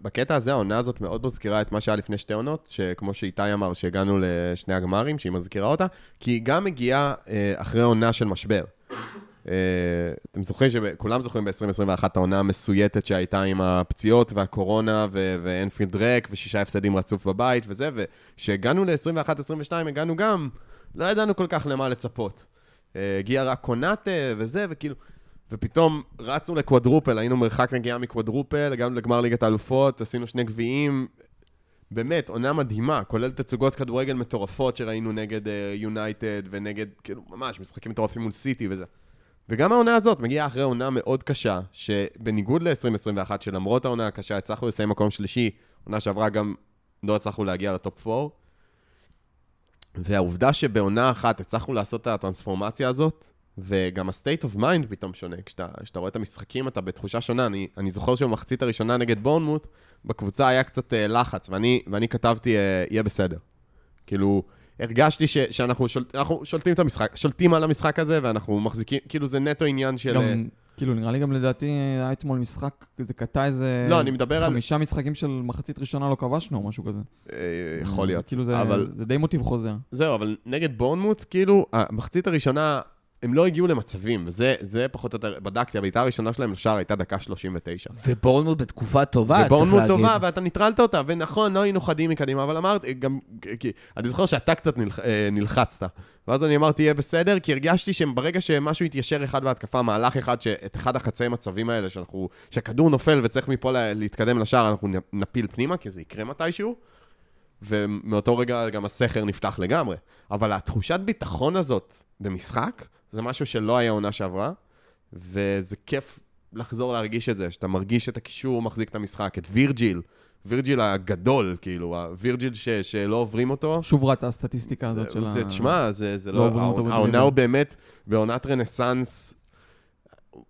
בקטע הזה, העונה הזאת מאוד מזכירה את מה שהיה לפני שתי עונות, שכמו שאיתי אמר, שהגענו לשני הגמרים, שהיא מזכירה אותה, כי היא גם מגיעה אה, אחרי עונה של משבר. אה, אתם זוכרים שכולם זוכרים ב-2021 העונה המסויטת שהייתה עם הפציעות והקורונה ו- ואנפילד ריק ושישה הפסדים רצוף בבית וזה, וכשהגענו ל-21-22 הגענו גם, לא ידענו כל כך למה לצפות. אה, הגיע רק קונאטה וזה, וכאילו, ופתאום רצנו לקוודרופל, היינו מרחק נגיעה מקוודרופל, הגענו לגמר ליגת האלופות, עשינו שני גביעים. באמת, עונה מדהימה, כולל תצוגות כדורגל מטורפות שראינו נגד יונייטד uh, ונגד, כאילו, ממש, משחקים מטורפים מול סיטי וזה. וגם העונה הזאת מגיעה אחרי עונה מאוד קשה, שבניגוד ל-2021, שלמרות העונה הקשה הצלחנו לסיים מקום שלישי, עונה שעברה גם לא הצלחנו להגיע לטופ 4. והעובדה שבעונה אחת הצלחנו לעשות את הטרנספורמציה הזאת, וגם ה-state of mind פתאום שונה. כשאתה, כשאתה רואה את המשחקים, אתה בתחושה שונה. אני, אני זוכר שבמחצית הראשונה נגד בורנמוט, בקבוצה היה קצת uh, לחץ, ואני, ואני כתבתי, uh, יהיה בסדר. כאילו, הרגשתי ש, שאנחנו אנחנו שולטים את המשחק, שולטים על המשחק הזה, ואנחנו מחזיקים, כאילו זה נטו עניין של... גם, אה, כאילו, נראה לי גם לדעתי היה אתמול משחק, זה קטע איזה... לא, אני מדבר על... חמישה משחקים של מחצית ראשונה לא כבשנו, או משהו כזה. אה, יכול זה להיות. כאילו זה, אבל זה די מוטיב חוזר. זהו, אבל נגד בורנמוט, כאילו, המחצית הראשונה, הם לא הגיעו למצבים, וזה זה פחות או יותר, בדקתי, הבעיטה הראשונה שלהם לשער הייתה דקה 39. ובורנמוט בתקופה טובה, צריך ובורנמוט להגיד. טובה, ואתה ניטרלת אותה, ונכון, לא היינו חדים מקדימה, אבל אמרתי, גם, כי, אני זוכר שאתה קצת נלח, אה, נלחצת. ואז אני אמרתי, יהיה בסדר, כי הרגשתי שברגע שמשהו יתיישר אחד בהתקפה, מהלך אחד, שאת אחד החצאי מצבים האלה, שאנחנו, שהכדור נופל וצריך מפה לה, להתקדם לשער, אנחנו נפיל פנימה, כי זה יקרה מתישהו. ומאותו רגע גם הסכר נפתח לגמרי. אבל התחושת ביטחון הזאת במשחק, זה משהו שלא היה עונה שעברה, וזה כיף לחזור להרגיש את זה, שאתה מרגיש את הקישור מחזיק את המשחק, את וירג'יל, וירג'יל הגדול, כאילו, הווירג'יל ש, שלא עוברים אותו. שוב רצה הסטטיסטיקה הזאת של ה... זה, תשמע, זה, זה לא לא... העונה הוא באמת, בעונת רנסאנס,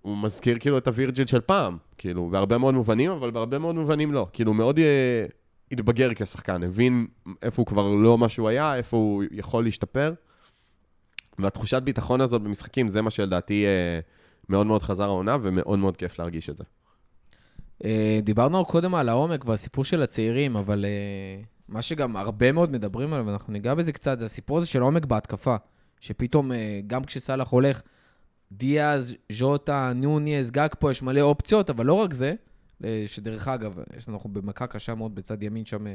הוא מזכיר כאילו את הווירג'יל של פעם, כאילו, בהרבה מאוד מובנים, אבל בהרבה מאוד מובנים לא. כאילו, מאוד אה, התבגר כשחקן, הבין איפה הוא כבר לא מה שהוא היה, איפה הוא יכול להשתפר. והתחושת ביטחון הזאת במשחקים, זה מה שלדעתי אה, מאוד מאוד חזר העונה, ומאוד מאוד כיף להרגיש את זה. אה, דיברנו קודם על העומק והסיפור של הצעירים, אבל אה, מה שגם הרבה מאוד מדברים עליו, ואנחנו ניגע בזה קצת, זה הסיפור הזה של העומק בהתקפה. שפתאום, גם כשסאלח הולך, דיאז, ז'וטה, ניוניאז, גג פה, יש מלא אופציות, אבל לא רק זה, שדרך אגב, אנחנו במכה קשה מאוד בצד ימין שם.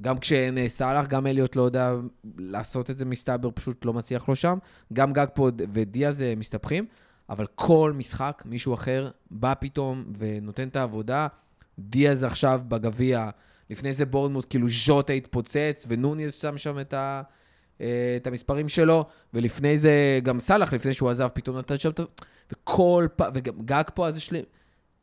גם כשאין אה, סאלח, גם אליוט לא יודע לעשות את זה, מסתבר, פשוט לא מצליח לו שם. גם גג פה ודיאז אה, מסתבכים. אבל כל משחק, מישהו אחר בא פתאום ונותן את העבודה. דיאז עכשיו בגביע, לפני זה בורנמוט, כאילו ז'וטה התפוצץ, ונוניס שם שם את, ה, אה, את המספרים שלו, ולפני זה גם סאלח, לפני שהוא עזב, פתאום נתן שם את ה... וכל פעם, וגם גג פה, אז יש לי...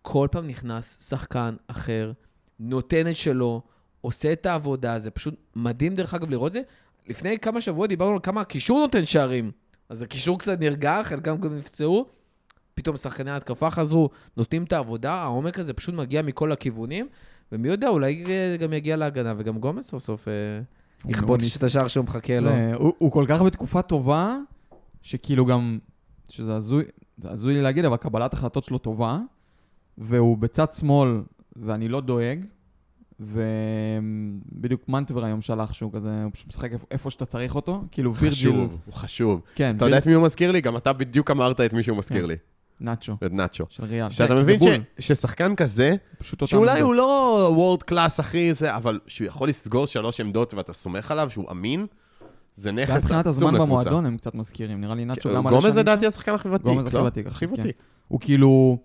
כל פעם נכנס שחקן אחר, נותן את שלו, עושה את העבודה, זה פשוט מדהים דרך אגב לראות את זה. לפני כמה שבועות דיברנו על כמה הקישור נותן שערים. אז הקישור קצת נרגע, חלקם גם נפצעו. פתאום שחקני ההתקפה חזרו, נותנים את העבודה, העומק הזה פשוט מגיע מכל הכיוונים, ומי יודע, אולי גם יגיע להגנה, וגם גומס סוף סוף אה, יכבוץ את השער שהוא מחכה לו. אה, הוא הוא כל כך בתקופה טובה, שכאילו גם, שזה הזוי, זה הזוי לי להגיד, אבל קבלת החלטות שלו טובה, והוא בצד שמאל, ואני לא דואג, ובדיוק מנטבר היום שלח שהוא כזה, הוא פשוט משחק איפה- שאתה צריך אותו, כאילו וירג'יל, חשוב, הוא חשוב. כן, אתה יודע את מי הוא מזכיר לי? גם אתה בדיוק אמרת את מי שהוא מזכיר כן. לי. נאצ'ו, את נאצ'ו. של ריאל. שאתה כן, מבין ששחקן כזה, שאולי. הוא לא world class, אחי, זה, אבל שהוא יכול לסגור שלוש עמדות ואתה סומך עליו, שהוא אמין, זה נכס מבחינת עצום הזמן לקבוצה. כן, במועדון הם קצת מזכירים, נראה לי נאצ'ו גם על גומז השנים לדעתי שם. השחקן הכי ותיק, גומז הכי לא? הכי כן. ותיק. הוא כאילו,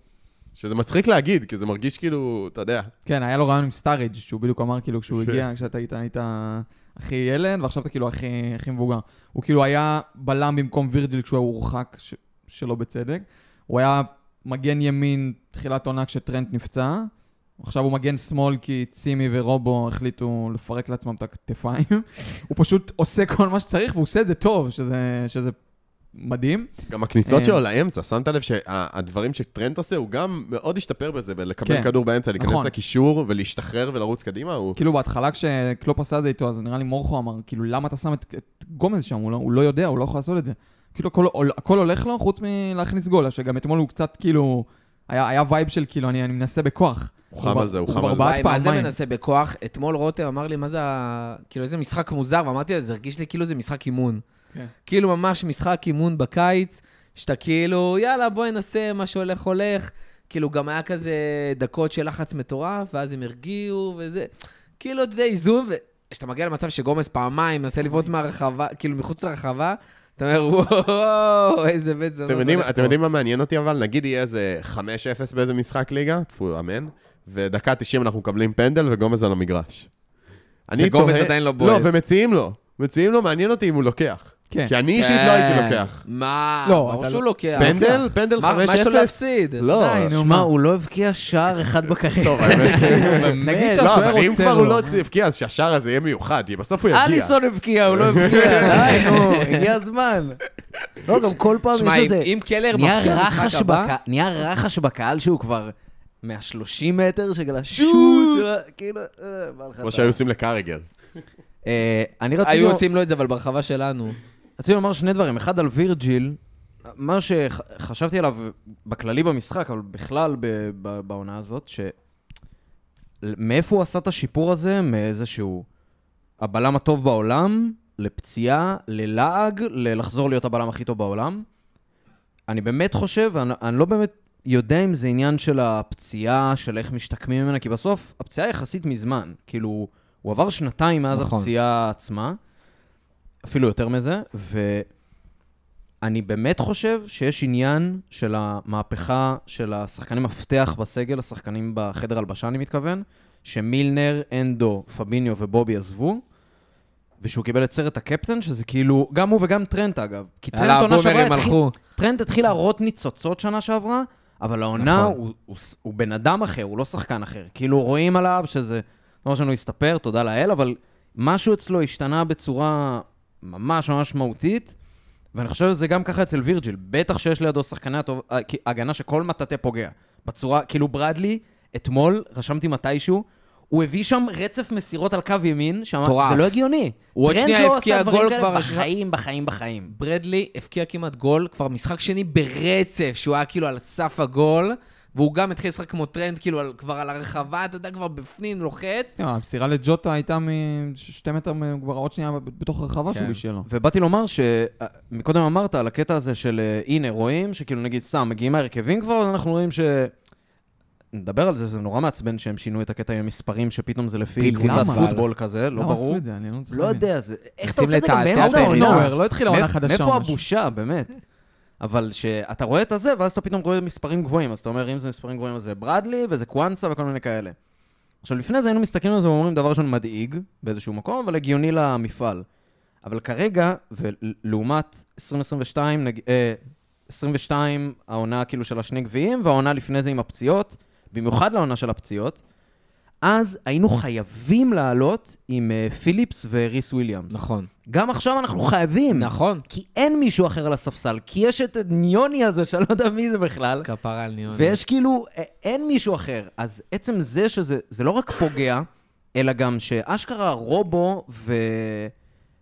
שזה מצחיק להגיד, כי זה מרגיש כאילו, אתה יודע, כן, היה לו ראיון עם סטאריג', שהוא בדיוק אמר כאילו כשהוא כן. הגיע, כשאתה היית, היית הכי ילד, ועכשיו אתה כאילו הכי, הכי מבוגר. הוא כאילו היה בלם במקום וירג'יל כשהוא הורחק, ש, שלא בצדק. הוא היה מגן ימין תחילת עונה כשטרנט נפצע. עכשיו הוא מגן שמאל כי צימי ורובו החליטו לפרק לעצמם את הכתפיים. הוא פשוט עושה כל מה שצריך והוא עושה את זה טוב, שזה, שזה מדהים. גם הכניסות אה. שלו לאמצע, שמת לב שהדברים שטרנט עושה, הוא גם מאוד השתפר בזה, בלקבל כן. כדור באמצע, להיכנס נכון. לקישור ולהשתחרר ולרוץ קדימה, הוא... כאילו בהתחלה כשקלופ עשה את זה איתו, אז נראה לי מורכו אמר, כאילו, למה אתה שם את, את גומז שם? הוא לא, הוא לא יודע, הוא לא יכול לעשות את זה. כאילו, הכל, הכל הולך לו, חוץ מלהכניס גול, שגם אתמול הוא קצת, כאילו, היה, היה וייב של, כאילו, אני, אני מנסה בכוח. הוא חם על זה, הוא חם על זה. וואי, מה זה. מנסה בכוח? אתמול רותם אמר לי, מה זה ה... כאילו, איזה משחק מוזר, ואמרתי לו, זה הרגיש לי כאילו זה משחק אימון. כן. כאילו, ממש משחק אימון בקיץ, שאתה כאילו, יאללה, בואי נעשה מה שהולך הולך. כאילו, גם היה כזה דקות של לחץ מטורף, ואז הם הרגיעו, וזה... כאילו, אתה יודע, איזון, וכשאתה מגיע למצב שגומז פעמיים מנסה לבעוט מהרחבה, כאילו, מחוץ לרחבה, אתה אומר, וואו, איזה בית זונות. אתם יודעים- הולך אתם פה." יודעים מה מעניין אותי אבל? נגיד יהיה איזה 5-0 באיזה משחק ליגה, טפו, אמן, ודקה 90 אנחנו מקבלים פנדל וגומז על המגרש. אני וגומז תוהה- עדיין לא לא, בועט. ומציעים לו. מציעים לו, מעניין אותי אם הוא לוקח. כן. כי אני אישית לא הייתי לוקח. מה? לא, ברור אתה שהוא לא- לוקח. פנדל? פנדל 5-0? מה מה יש לו להפסיד? לא. די, נו. שמע, הוא לא הבקיע שער אחד בקריירה. טוב, האמת נגיד לא, שהשוער אבל אם רוצה כבר הוא לו. לא הבקיע, אז שהשער הזה יהיה מיוחד, כי בסוף הוא יגיע. אליסון הבקיע, הוא לא הבקיע, די, נו, הגיע הזמן. לא, גם כל פעם שמע, יש אם- איזה... אם קלר נהיה מבקיע רחש משחק הבא, נהיה רחש בקהל שהוא כבר מה-30 מטר, השוט, של ה- כאילו, אה, בא לך כמו. שהיו עושים לקרגר. אה, אני רציתי היו לומר- עושים לו את זה, אבל ברחבה שלנו. רציתי לומר שני דברים. אחד על וירג'יל, מה שחשבתי עליו בכללי במשחק, אבל בכלל בעונה הזאת, ש... מאיפה הוא עשה את השיפור הזה? מאיזשהו הבלם הטוב בעולם, לפציעה, ללעג, ללחזור להיות הבלם הכי טוב בעולם. אני באמת חושב, אני, אני לא באמת יודע אם זה עניין של הפציעה, של איך משתקמים ממנה, כי בסוף הפציעה יחסית מזמן. כאילו, הוא עבר שנתיים מאז נכון. הפציעה עצמה, אפילו יותר מזה, ואני באמת חושב שיש עניין של המהפכה של השחקנים מפתח בסגל, השחקנים בחדר הלבשה, אני מתכוון, שמילנר, אנדו, פביניו ובובי עזבו, ושהוא קיבל את סרט הקפטן, שזה כאילו, גם הוא וגם טרנט אגב. כי טרנט עונה שעברה התחיל... טרנט התחיל להראות ניצוצות שנה שעברה, אבל העונה נכון. הוא, הוא, הוא בן אדם אחר, הוא לא שחקן אחר. כאילו רואים עליו שזה, לא שאני הסתפר, תודה לאל, אבל משהו אצלו השתנה בצורה ממש ממש משמעותית, ואני חושב שזה גם ככה אצל וירג'יל. בטח שיש לידו שחקני הטוב, אה, הגנה שכל מטאטא פוגע. בצורה, כאילו ברדלי, אתמול, רשמתי מתישהו, הוא הביא שם רצף מסירות על קו ימין, שאמר. זה לא הגיוני. הוא עוד שנייה לא הבקיע גול כבר- בחיים, בחיים, בחיים. ברדלי הבקיע כמעט גול, כבר משחק שני ברצף, שהוא היה כאילו על סף הגול, והוא גם התחיל לשחק כמו טרנד, כאילו על- כבר על הרחבה, אתה יודע, כבר בפנים, לוחץ. כן, המסירה לג'וטה הייתה משתי מטר, כבר עוד שנייה בתוך הרחבה כן. שהוא בישל לו. ובאתי לומר שמקודם אמרת על הקטע הזה של אה, הנה, רואים שכאילו נגיד סתם, מגיעים מהרכבים כבר, אז אנחנו רואים ש... נדבר על זה, זה נורא מעצבן שהם שינו את הקטע עם המספרים, שפתאום זה לפי קבוצת. פוטבול כזה, לא למה ברור. עשו את זה? אני לא צריך לא. יודע, זה... איך אתה עושה את זה גם באמצע העונה? לא התחילה עונה חדשה. מאיפה. הבושה, באמת? אבל שאתה רואה את הזה, ואז אתה פתאום רואה מספרים גבוהים, אז אתה אומר, אם זה מספרים גבוהים, אז זה ברדלי, וזה קוואנסה וכל מיני כאלה. עכשיו, לפני זה היינו מסתכלים על זה ואומרים דבר ראשון מדאיג באיזשהו מקום, אבל הגיוני למפעל. אבל כרגע, ולעומת 2022, נג... אה, 22, העונה כאילו של השני גביעים, והעונה לפני זה עם הפציעות, במיוחד לעונה של הפציעות, אז היינו חייבים לעלות עם אה, פיליפס וריס וויליאמס. נכון. גם עכשיו אנחנו חייבים. נכון. כי אין מישהו אחר על הספסל, כי יש את ניוני הזה, שאני לא יודע מי זה בכלל, כפרה על ניון. ויש כאילו, א- אין מישהו אחר. אז עצם זה שזה זה לא רק פוגע, אלא גם שאשכרה רובו ו...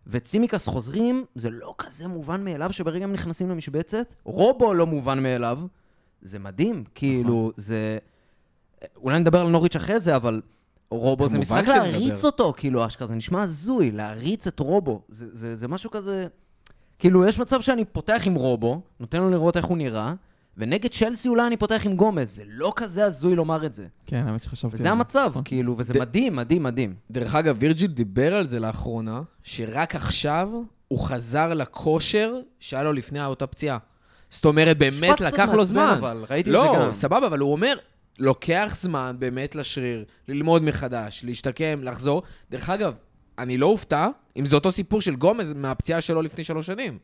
וצימקס חוזרים, זה לא כזה מובן מאליו שברגע הם נכנסים למשבצת. רובו לא מובן מאליו. זה מדהים, כאילו, זה... אולי נדבר על נוריץ' אחרי זה, אבל רובו זה משחק. להריץ אותו, כאילו, אשכרה, זה נשמע הזוי, להריץ את רובו. זה, זה, זה משהו כזה... כאילו, יש מצב שאני פותח עם רובו, נותן לו לראות איך הוא נראה, ונגד צ'לסי אולי אני פותח עם גומז. זה לא כזה הזוי לומר את זה. כן, האמת שחשבתי. וזה המצב, נכון. כאילו, וזה ד- מדהים, מדהים, מדהים. דרך אגב, וירג'יל דיבר על זה לאחרונה, שרק עכשיו הוא חזר לכושר שהיה לו לפני אותה פציעה. זאת אומרת, באמת לקח לו זמן. אבל, ראיתי את זה לא, גם. סבבה, אבל הוא אומר, לוקח זמן באמת לשריר, ללמוד מחדש, להשתקם, לחזור. דרך אגב, אני לא אופתע אם זה אותו סיפור של גומז מהפציעה שלו לפני שלוש שנים.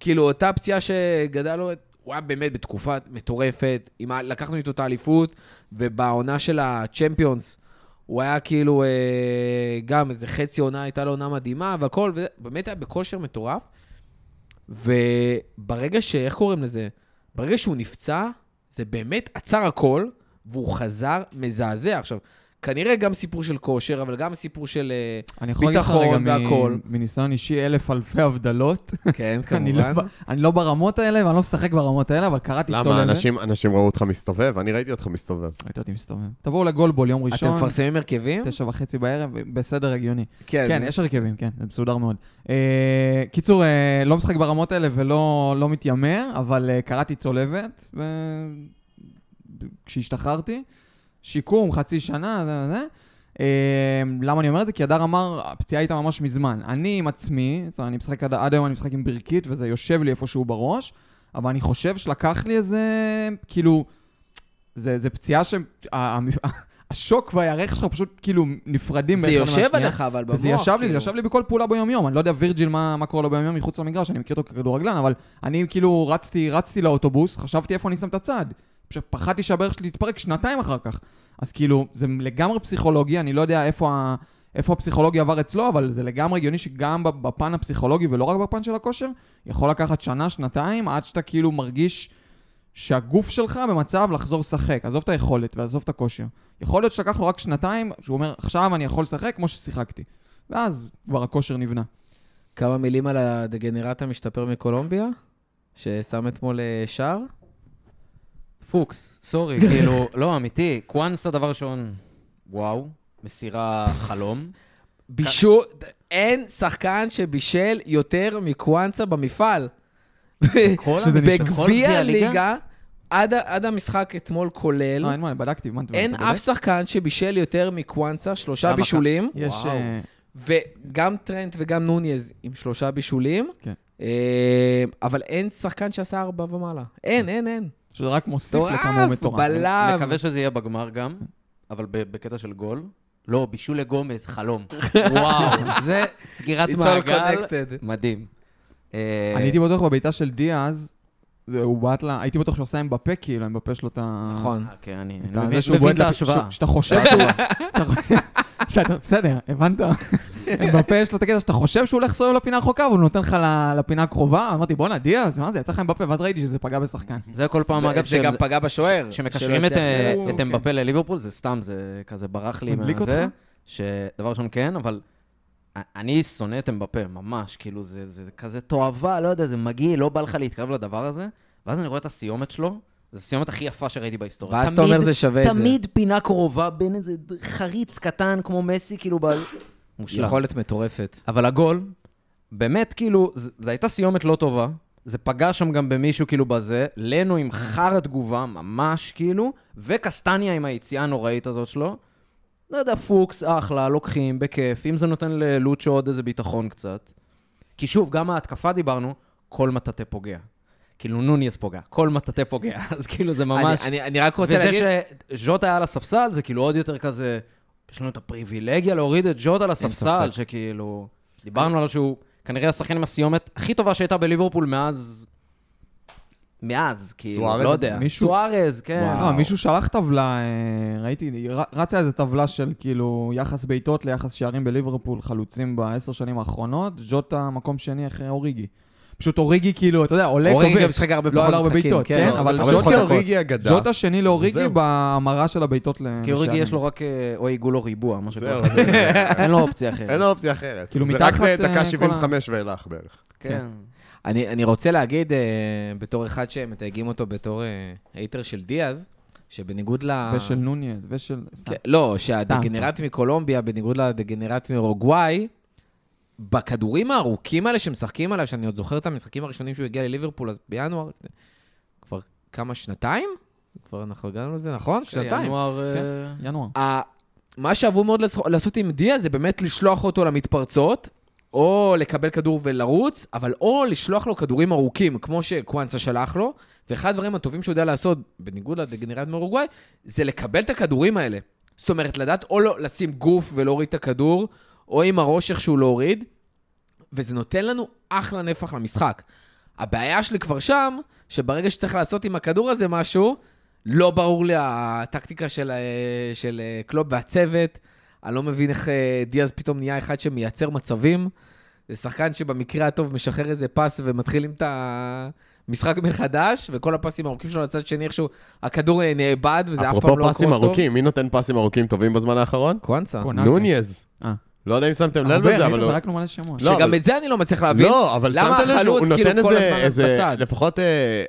כאילו, אותה פציעה שגדל לו, הוא היה באמת בתקופה מטורפת, עם לקחנו איתו את האליפות, ובעונה של הצ'מפיונס, הוא היה כאילו, אה, גם איזה חצי עונה, הייתה לו עונה מדהימה והכל, ובאמת היה בכושר מטורף. וברגע ש... איך קוראים לזה? ברגע שהוא נפצע, זה באמת עצר הכל, והוא חזר מזעזע. עכשיו, כנראה גם סיפור של כושר, אבל גם סיפור של... אה, אני יכול להגיד לך ביטחון רגע מ-. מניסיון אישי, אלף אלפי הבדלות. כן, אני לא כמובן. אני לא ברמות האלה, ואני לא משחק ברמות האלה, אבל קראתי צולבת. למה? אנשים- אנשים ראו אותך מסתובב? אני ראיתי אותך מסתובב. ראיתי אותי מסתובב. תבואו לגולבול יום אתם ראשון, מפרסמים הרכבים? תשע וחצי בערב, בסדר הגיוני. כן. כן, יש הרכבים, כן, זה מסודר מאוד. אה, קיצור, אה, לא משחק ברמות האלה ולא לא מתיימר, אבל אה, קראתי צולבת ו- כשהשתחררתי. שיקום, חצי שנה, זה זה. אה, למה אני אומר את זה? כי הדר אמר, הפציעה הייתה ממש מזמן. אני עם עצמי, זאת אומרת, אני משחק עד, עד היום, אני משחק עם ברכית, וזה יושב לי איפשהו בראש, אבל אני חושב שלקח לי איזה, כאילו, זה, זה פציעה ש... השוק והירך שלך פשוט כאילו נפרדים זה יושב. עליך, אבל במוח. וזה ישב לי, זה כאילו. ישב לי בכל פעולה ביום-יום. אני לא יודע וירג'יל מה, מה קורה לו ביום-יום מחוץ למגרש, אני מכיר אותו ככדורגלן, אבל אני כאילו רצתי, רצתי לאוטובוס, חשבתי איפה אני שם את הצד. פשוט פחדתי שהברך שלי תתפרק שנתיים אחר כך. אז כאילו, זה לגמרי פסיכולוגי, אני לא יודע איפה, ה, איפה הפסיכולוגי עבר אצלו, אבל זה לגמרי הגיוני שגם בפן הפסיכולוגי ולא רק בפן של הכושר, יכול לקחת שנה, שנתיים, עד שאתה כאילו מרגיש שהגוף שלך במצב לחזור לשחק. עזוב את היכולת ועזוב את הכושר. יכול להיות שלקח לו רק שנתיים, שהוא אומר, עכשיו אני יכול לשחק כמו ששיחקתי. ואז כבר הכושר נבנה. כמה מילים על הדגנרט המשתפר מקולומביה, ששם אתמול אה, שער? פוקס, סורי, כאילו, לא, אמיתי, קוואנסה דבר ראשון, וואו, מסירה חלום. בישול, אין שחקן שבישל יותר מקוואנסה במפעל. בגביע גביע הליגה? עד עד המשחק אתמול כולל, לא, אין מה, בדקתי. אין אתה אף בודק? שחקן שבישל יותר מקוואנסה, שלושה? בישולים, יש... אה, וגם טרנט וגם נוניז עם שלושה בישולים, כן. אה, אבל אין שחקן שעשה ארבע ומעלה. אין, אין, אין. שזה רק מוסיף לכמה הוא מטורף, מטורף. בלם. מקווה שזה יהיה בגמר גם, אבל בקטע של גול. לא, בישול לגומז, חלום. וואו, זה סגירת It's all מעגל. connected. מדהים. אה, אני הייתי בטוח בביתה של דיאז, הוא בעט לה, הייתי בטוח שהוא עשה עם בפה, כאילו, עם בפה שלו את ה... נכון. אה, כן, אני מבין את ההשוואה. שאתה חושב שהוא... בסדר, הבנת? בפה יש לו את הקטע שאתה חושב שהוא הולך לסובב לפינה הרחוקה, אבל הוא נותן לך לפינה הקרובה. אמרתי, בואנה, דיאז, מה זה, יצא לך עם בפה, ואז ראיתי שזה פגע בשחקן. זה כל פעם, אגב, זה גם פגע בשוער. כשמקשרים את, הצליח אה, אמבפה לליברפול, זה סתם, זה כזה ברח לי מדליק מהזה. אותך? שדבר ראשון כן, אבל אני שונא את אמבפה, ממש, כאילו, זה, זה כזה תועבה, לא יודע, זה מגעיל, לא בא לך להתקרב לדבר הזה, ואז אני רואה את הסיומת שלו, זו הסיומת הכי יפה שראיתי בהיסטוריה. ואז אתה אומר זה שווה את זה. תמיד פינה קרובה בין איזה חריץ קטן כמו מסי, כאילו, ב... מושלם. יכולת מטורפת. אבל הגול, באמת, כאילו, זו הייתה סיומת לא טובה. זה פגע שם גם במישהו, כאילו, בזה. לנו עם חרא תגובה, ממש, כאילו, וקסטניה עם היציאה הנוראית הזאת שלו. לא יודע, פוקס, אחלה, לוקחים, בכיף. אם זה נותן ללוצ'ו עוד איזה ביטחון קצת. כי שוב, גם ההתקפה דיברנו, כל מטאטא פוגע. כאילו, נוניס פוגע, כל מטאטא פוגע. אז כאילו, זה ממש... אני- אני אני רק רוצה וזה להגיד... שז'וטה היה על הספסל, זה כאילו עוד יותר כזה, יש לנו את הפריבילגיה להוריד את ז'וטה לספסל. שכאילו, דיברנו עליו שהוא כנראה השחקן עם הסיומת הכי טובה שהייתה בליברפול מאז, מאז, כאילו, סוארז? לא יודע. מישהו- סוארז, כן. לא, מישהו שלח טבלה, אה, ראיתי, רצה איזה טבלה של כאילו יחס בעיטות ליחס שערים בליברפול, חלוצים בעשר שנים האחרונות, ז'וטה מקום שני אחרי אוריגי. פשוט אוריגי כאילו, אתה יודע, עולה אוריגי גם כובש. משחק הרבה לא פחות הרבה משחקים, בעיטות, כן, כן, אבל דקות. אוריגי אגדה. ז'וטה שני לאוריגי. בהמרה של הבעיטות ל... כי אוריגי. יש לו רק אה, או עיגול או ריבוע, מה שקורה. זה- אין לו אופציה אחרת. אין לו אופציה אחרת. כאילו, זה מתחת, רק אה, דקה כל 75 ואילך בערך. כן. אני, אני רוצה להגיד, אה, בתור אחד שמתייגים אותו בתור אה, הייטר של דיאז, שבניגוד ל... ושל נוניאז, ושל... כן, לא, שהדגנרט מקולומביה, בניגוד לדגנרט מאורוגוואי, בכדורים הארוכים האלה שמשחקים עליו, שאני עוד זוכר את המשחקים הראשונים שהוא הגיע לליברפול, אז בינואר, כבר כמה, שנתיים? כבר אנחנו הגענו לזה, נכון? שנתיים. ינואר... אה, ינואר. מה שאהבו מאוד לעש- לעשות עם דיה זה באמת לשלוח אותו למתפרצות, או לקבל כדור ולרוץ, אבל או לשלוח לו כדורים ארוכים, כמו שקוואנסה שלח לו, ואחד הדברים הטובים שהוא יודע לעשות, בניגוד לדגנרט מאורוגוואי, זה לקבל את הכדורים האלה. זאת אומרת, לדעת או לא לשים גוף ולהוריד את הכדור, או עם הראש איכשהו להוריד, וזה נותן לנו אחלה נפח למשחק. הבעיה שלי כבר שם, שברגע שצריך לעשות עם הכדור הזה משהו, לא ברור לי הטקטיקה של, אה, של אה, קלופ והצוות. אני לא מבין איך אה, דיאז פתאום נהיה אחד שמייצר מצבים. זה שחקן שבמקרה הטוב משחרר איזה פס ומתחילים את המשחק מחדש, וכל הפסים הארוכים שלו לצד שני, איכשהו הכדור נאבד, וזה אף פעם לא אפרופו פסים. ארוכים, מי נותן פסים ארוכים טובים בזמן האחרון? קוואנסה. נוניז. לא יודע אם שמתם לב הרבה, לזה, אבל... הוא- זרקנו מלא שמות. לא, שגם אבל- את זה אני לא מצליח להבין. לא, אבל למה שמת לב שהוא כאילו נותן כל איזה, הזמן איזה, בצד? לפחות אה,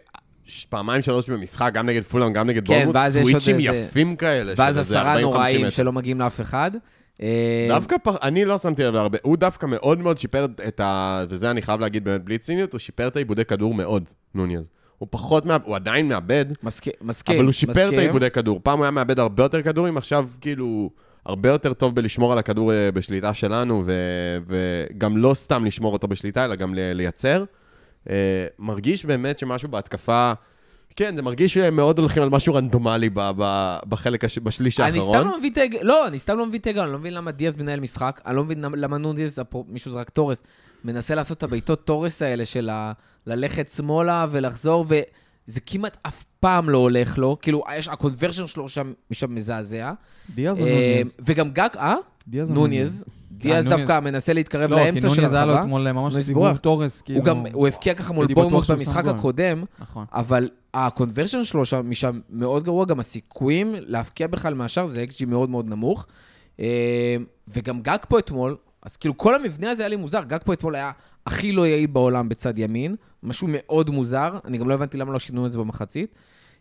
ש- פעמיים שלוש במשחק, גם נגד פולאם, גם נגד כן, בורמוט, סוויצ'ים איזה- יפים כאלה. ואז עשרה 40-50 נוראים. שלא מגיעים לאף אחד. אה, דווקא, פר... אני לא שמתי לב להרבה, הוא דווקא מאוד מאוד שיפר את ה... וזה אני חייב להגיד באמת בלי ציניות, הוא שיפר את העיבודי כדור מאוד, נוניז. הוא פחות, מה... הוא עדיין מאבד, מסכים, מסכים. אבל הוא שיפר את. העיבודי כדור. פעם הוא היה מאבד הרבה יותר כדורים, עכשיו כאילו הרבה יותר טוב בלשמור על הכדור אה, בשליטה שלנו, ו... וגם לא סתם לשמור אותו בשליטה, אלא גם ל... לייצר. אה, מרגיש באמת שמשהו בהתקפה... כן, זה מרגיש שהם מאוד הולכים על משהו רנדומלי ב... ב... בחלק, הש... בשליש אני האחרון. סתם לא מבין את ההיג... לא, אני סתם לא מבין את ההיגיון, אני לא מבין למה דיאז מנהל משחק, אני לא מבין למה נוניז, אפרו- מישהו זרק תורס, מנסה לעשות את הבעיטות תורס האלה של ה... ללכת שמאלה ולחזור, וזה כמעט אף פעם לא הולך לו, כאילו, יש, ה conversion שלו שם, משם מזעזע. דיאז או אה, נוניז? וגם גג, אה? דיאז או נוניז. דיאז נוניז. דווקא מנסה להתקרב לא, כי לאמצע של נוניז היה לו. אתמול ממש נוניז סיבוב בורח. תורס, כאילו... הוא גם, הוא הבקיע ככה מול בורמוט במשחק שם. הקודם, נכון. אבל הקונברשן שלו שם, משם מאוד גרוע, גם הסיכויים להבקיע בכלל מהשאר זה XG מאוד מאוד נמוך. אה, וגם גג פה אתמול, אז כאילו כל המבנה הזה היה לי מוזר, גג פה אתמול היה הכי לא יעיל בעולם בצד ימין, משהו מאוד מוזר, אני גם לא הבנתי למה לא שינו את זה במחצית.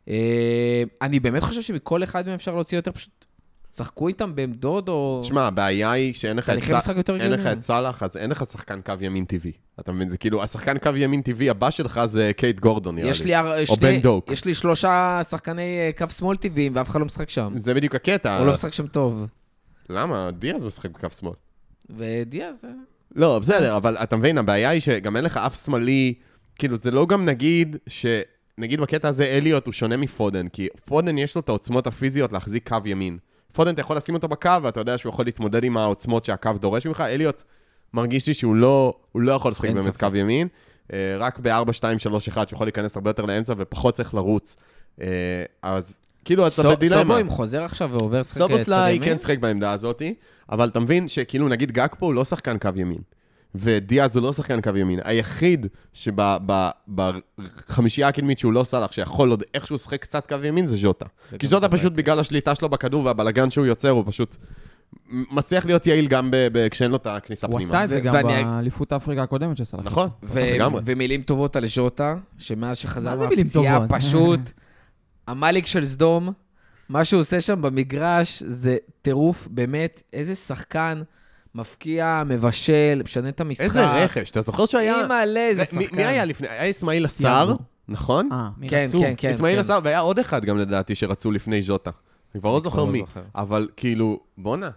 אה, אני באמת חושב שמכל אחד מהם אפשר להוציא יותר, פשוט שחקו איתם בעמדות או... תשמע, הבעיה היא שאין לך את יותר אין לך. את סאלח, אז אין לך שחקן קו ימין טבעי. אתה מבין? זה כאילו, השחקן קו ימין טבעי הבא שלך זה קייט גורדון, נראה לי. לי, או שני- בן דוק. יש לי שלושה שחקני אה, קו שמאל טבעיים, ואף אחד לא משחק שם. זה בדיוק הקטע. הוא לא משחק שם טוב. למה? דיאז משחק בקו שמאל. ודיאז... לא, בסדר, אבל אתה מבין, הבעיה היא שגם אין לך אף שמאלי, כאילו, זה לא גם נגיד ש... נגיד בקטע הזה אליוט הוא שונה מפודן, כי פודן יש לו את העוצמות הפיזיות להחזיק קו ימין. פודן אתה יכול לשים אותו בקו, ואתה יודע שהוא יכול להתמודד עם העוצמות שהקו דורש ממך. אליוט מרגיש לי שהוא לא, הוא לא יכול לשחק באמת ספק. קו ימין. אה, רק ב-4, 2, 3, 1, שיכול להיכנס הרבה יותר לאמצע ופחות צריך לרוץ. אה, אז כאילו, אתה בדילמה. סובו אם חוזר עכשיו ועובר לשחק אה, צד סובוסליי ימין? כן שיחק בעמדה הזאת, אבל אתה מבין שכאילו נגיד גג פה הוא לא שחקן קו ימין. ודיאז הוא לא שחקן קו ימין. היחיד שבחמישייה הקדמית שהוא לא סלח, שיכול עוד איכשהו לשחק קצת קו ימין, זה ז'וטה. כי ז'וטה פשוט בעייתי. בגלל השליטה שלו בכדור והבלגן שהוא יוצר, הוא פשוט מצליח להיות יעיל גם כשאין לו את הכניסה הוא פנימה. עשה את זה גם באליפות אפריקה הקודמת של סלאח. נכון, לגמרי. ומילים טובות על ז'וטה, שמאז שחזר מה זה מילים מהפציעה? פשוט, המאליק של סדום, מה שהוא עושה שם במגרש זה טירוף, באמת, איזה שחקן מפקיע, מבשל, משנה את המשחק. איזה רכש, אתה זוכר שהיה... אימא'לה, איזה מי- שחקן. מי היה לפני? היה אסמאעיל עשר. נכון? אה, מי כן, רצו? כן, כן. אסמאעיל כן. עשר, והיה עוד אחד גם לדעתי שרצו לפני ז'וטה. אני כבר לא זוכר לא מי. אבל כאילו, בואנה,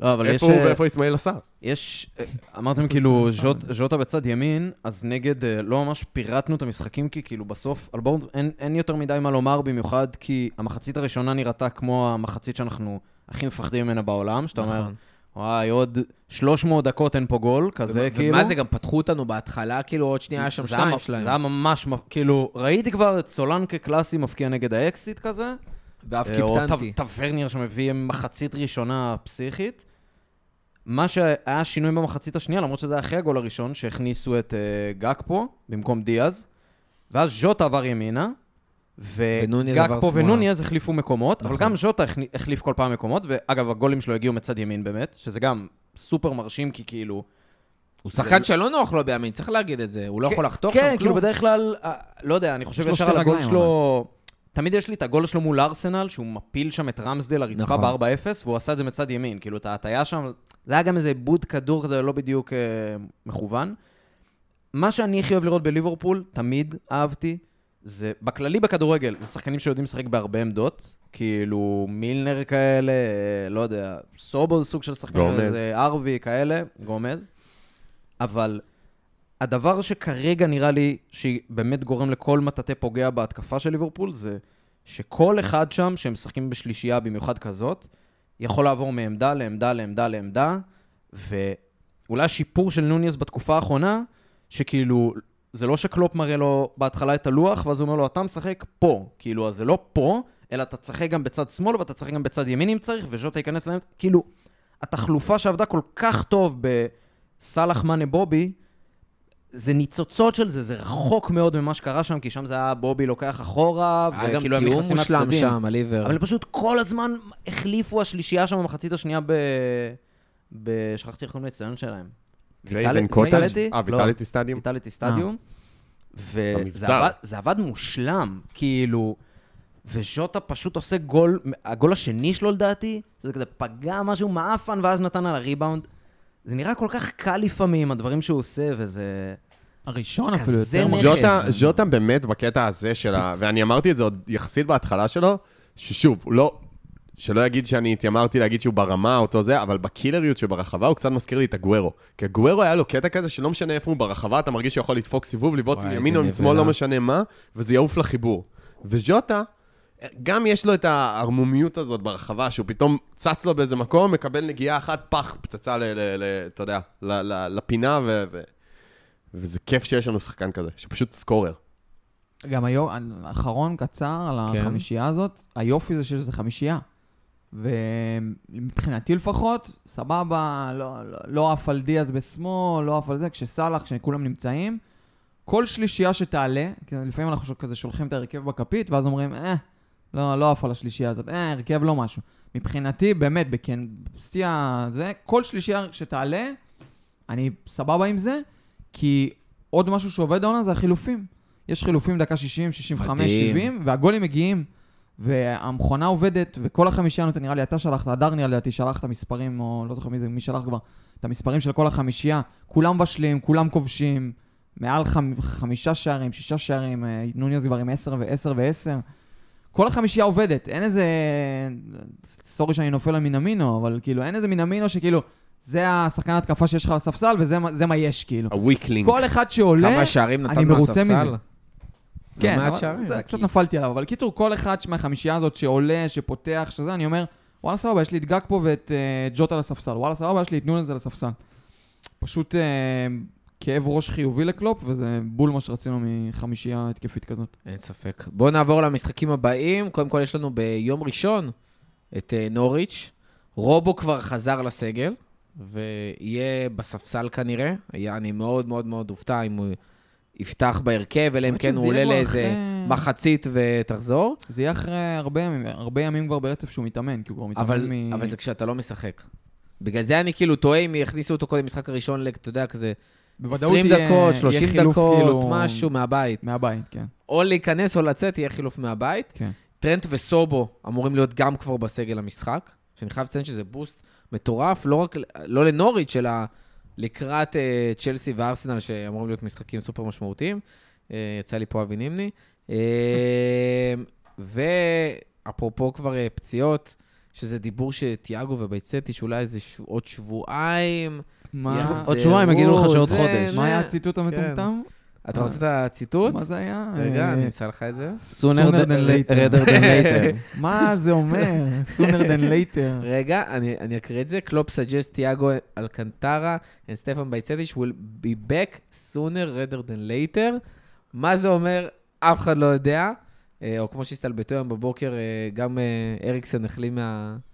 לא, אבל יש... איפה הוא אה, ואיפה אסמאעיל עשה? יש, אה, אמרתם כאילו ז'וט- ז'וטה בצד ימין, אז נגד, אה, לא ממש פירטנו את המשחקים, כי כאילו בסוף, על בורד אין, אין יותר מדי מה לומר, במיוחד כי המחצית הראשונה נראתה כמו המחצית שאנחנו הכי מפחדים ממנה בעולם, שאתה אומר, נכון. וואי, עוד 300 דקות אין פה גול, כזה כאילו. ומה זה, גם פתחו אותנו בהתחלה, כאילו עוד שנייה היה שם מ- שלהם. זה היה ממש, כאילו, ראיתי כבר את סולנקה קלאסי מפקיע נגד האקסיט כזה. ואף אה, או טוורניר שמביא מחצית ראשונה פסיכית. מה שהיה שינוי במחצית השנייה, למרות שזה היה אחרי הגול הראשון, שהכניסו את uh, גקפו במקום דיאז, ואז ז'וטה עבר ימינה, וגקפו. ונוניז החליפו מקומות, אבל נכון. גם ז'וטה החליף כל פעם מקומות, ואגב, הגולים שלו הגיעו מצד ימין באמת, שזה גם סופר מרשים, כי כאילו... הוא שחקן שלא נוח לו בימין, צריך להגיד את זה. הוא לא יכול לחתוך שם כן, כלום. כאילו בדרך כלל, אה, לא יודע, אני חושב ישר על הגול שלו... תמיד יש לי את הגול שלו מול ארסנל, שהוא מפיל שם את רמסדל לרצפה נכון. ב-4-0, והוא עשה את זה מצד ימין. כאילו, את ההטייה שם, זה היה גם איזה עיבוד כדור כזה לא בדיוק אה, מכוון. מה שאני הכי אוהב לראות בליברפול, תמיד אהבתי, זה בכללי בכדורגל, זה שחקנים שיודעים לשחק בהרבה עמדות, כאילו מילנר כאלה, אה, לא יודע, סובל סוג של שחקן, גומז. זה ארווי כאלה, גומז. אבל הדבר שכרגע נראה לי שבאמת גורם לכל מטאטא פוגע בהתקפה של ליברפול, זה שכל אחד שם, שהם משחקים בשלישייה במיוחד כזאת, יכול לעבור מעמדה לעמדה לעמדה לעמדה, ואולי השיפור של נוניס בתקופה האחרונה, שכאילו, זה לא שקלופ מראה לו בהתחלה את הלוח, ואז הוא אומר לו, אתה משחק פה. כאילו, אז זה לא פה, אלא אתה תשחק גם בצד שמאל, ואתה תשחק גם בצד ימין אם צריך, וז'וטה ייכנס לאמצע. כאילו, התחלופה שעבדה כל כך טוב בסאלח מאנה בובי, זה ניצוצות של זה, זה רחוק מאוד ממה שקרה שם, כי שם זה היה בובי לוקח אחורה, היה גם וכאילו הם תיאום נכנסים מושלם מהצדדים. שם, הליבר. אבל הם פשוט כל הזמן החליפו השלישייה שם במחצית השנייה ב... ב... שכחתי איך קוראים לאצטדיון שלהם. קרייבן ויטל- קוטג'? ויטליטי? אה, לא. ויטליטי סטדיום? ויטליטי סטדיום. וזה במבצר. עבד, זה עבד מושלם, כאילו, וז'וטה פשוט עושה גול, הגול השני שלו לדעתי, זה כזה פגע משהו מעפן ואז נתן על הריבאונד. זה נראה כל כך קל לפעמים, הדברים שהוא עושה, וזה... הראשון אפילו יותר. נכס. ז'וטה, ז'וטה באמת בקטע הזה של ה... ואני אמרתי את זה עוד יחסית בהתחלה שלו, ששוב, הוא לא... שלא יגיד שאני התיימרתי להגיד שהוא ברמה אותו זה, אבל בקילריות שברחבה הוא קצת מזכיר לי את הגוורו. כי הגוורו היה לו קטע כזה שלא משנה איפה הוא ברחבה, אתה מרגיש שהוא יכול לדפוק סיבוב, לבעוט מימין או משמאל. לא משנה מה, וזה יעוף לחיבור. וז'וטה, גם יש לו את הערמומיות הזאת ברחבה, שהוא פתאום צץ לו באיזה מקום, מקבל נגיעה אחת, פח, פצצה ל... ל, ל אתה יודע, ל, ל, לפינה, ו, ו, וזה כיף שיש לנו שחקן כזה, שפשוט סקורר. גם היום, האחרון קצר על כן. החמישייה הזאת, היופי זה שזה חמישייה. ומבחינתי לפחות, סבבה, לא, לא, לא עף על דיאז בשמאל, לא עף על זה, כשסאלח, כשכולם נמצאים, כל שלישייה שתעלה, כי לפעמים אנחנו כזה שולחים את ההרכב בכפית, ואז אומרים, אה, לא, לא עף על השלישייה הזאת, אה, הרכב לא משהו. מבחינתי, באמת, בכן, בשיא הזה, כל שלישייה שתעלה, אני סבבה עם זה, כי עוד משהו שעובד העונה זה החילופים. יש חילופים דקה 60, 65, מדהים. 70, והגולים מגיעים, והמכונה עובדת, וכל החמישייה נותן, נראה לי אתה שלחת, הדר נראה לי, שלח את המספרים, או לא זוכר מי זה, מי שלח כבר, את המספרים של כל החמישייה, כולם בשלים, כולם כובשים, מעל חמ, חמישה שערים, שישה שערים, אה, נוניז כבר עם עשר ועשר ועשר. כל החמישייה עובדת, אין איזה... sorry שאני נופל על מינאמינו, אבל כאילו, אין איזה מינאמינו שכאילו, זה השחקן התקפה שיש לך על הספסל, וזה מה- זה מה יש, כאילו. ה weak link. כל אחד שעולה, כמה שערים נתן אני מרוצה מהספסל? מזה. לא כן, אבל שערים. זה, קצת נפלתי עליו, אבל קיצור, כל אחד מהחמישייה הזאת שעולה, שפותח, שזה, אני אומר, וואלה סבבה, יש לי את גג פה ואת uh, ג'וט על הספסל, וואלה סבבה, יש לי את נונז על הספסל. פשוט uh, כאב ראש חיובי לקלופ, וזה בול מה שרצינו מחמישייה התקפית כזאת. אין ספק. בואו נעבור למשחקים הבאים. קודם כל, יש לנו ביום ראשון את אה, נוריץ'. רובו כבר חזר לסגל, ויהיה בספסל כנראה. היה, אני מאוד מאוד מאוד אופתע אם הוא יפתח בהרכב, אלא אם כן הוא עולה לאיזה אחרי- מחצית ותחזור. זה יהיה אחרי הרבה ימים, הרבה ימים כבר ברצף שהוא מתאמן, כי הוא כבר מתאמן אבל, מ... אבל זה כשאתה לא משחק. בגלל זה אני כאילו טועה אם יכניסו אותו קודם משחק הראשון, אתה יודע, כזה בוודאות 20 יהיה- דקות, יהיה 30 חילוף, דקות, כאילו, משהו מהבית. מהבית, כן. או להיכנס או לצאת, יהיה חילוף מהבית. כן. טרנט וסובו אמורים להיות גם כבר בסגל המשחק, שאני חייב לציין שזה בוסט מטורף, לא רק, לא לנוריץ', אלא לקראת אה, צ'לסי וארסנל, שאמורים להיות משחקים סופר משמעותיים. אה, יצא לי פה אבי נימני. אה, ואפרופו כבר אה, פציעות, שזה דיבור שתיאגו ובייצ'טיץ', שאולי איזה ש... עוד שבועיים. מה- עוד שבועיים יגידו לך שעוד חודש. מה היה. הציטוט המטומטם? אתה רוצה את הציטוט? מה זה היה? רגע, אה, אני אמצא לך את זה. sooner than later. מה זה אומר? sooner than later. רגע, אני, אני אקריא את זה. קלופ suggests תיאגו אלקנטרה and סטפן בייצטיש will be back sooner rather than later. מה זה אומר? אף אחד לא יודע. אה, או כמו שהסתלבטו היום בבוקר, אה, גם אריקסן החלים מהסיפור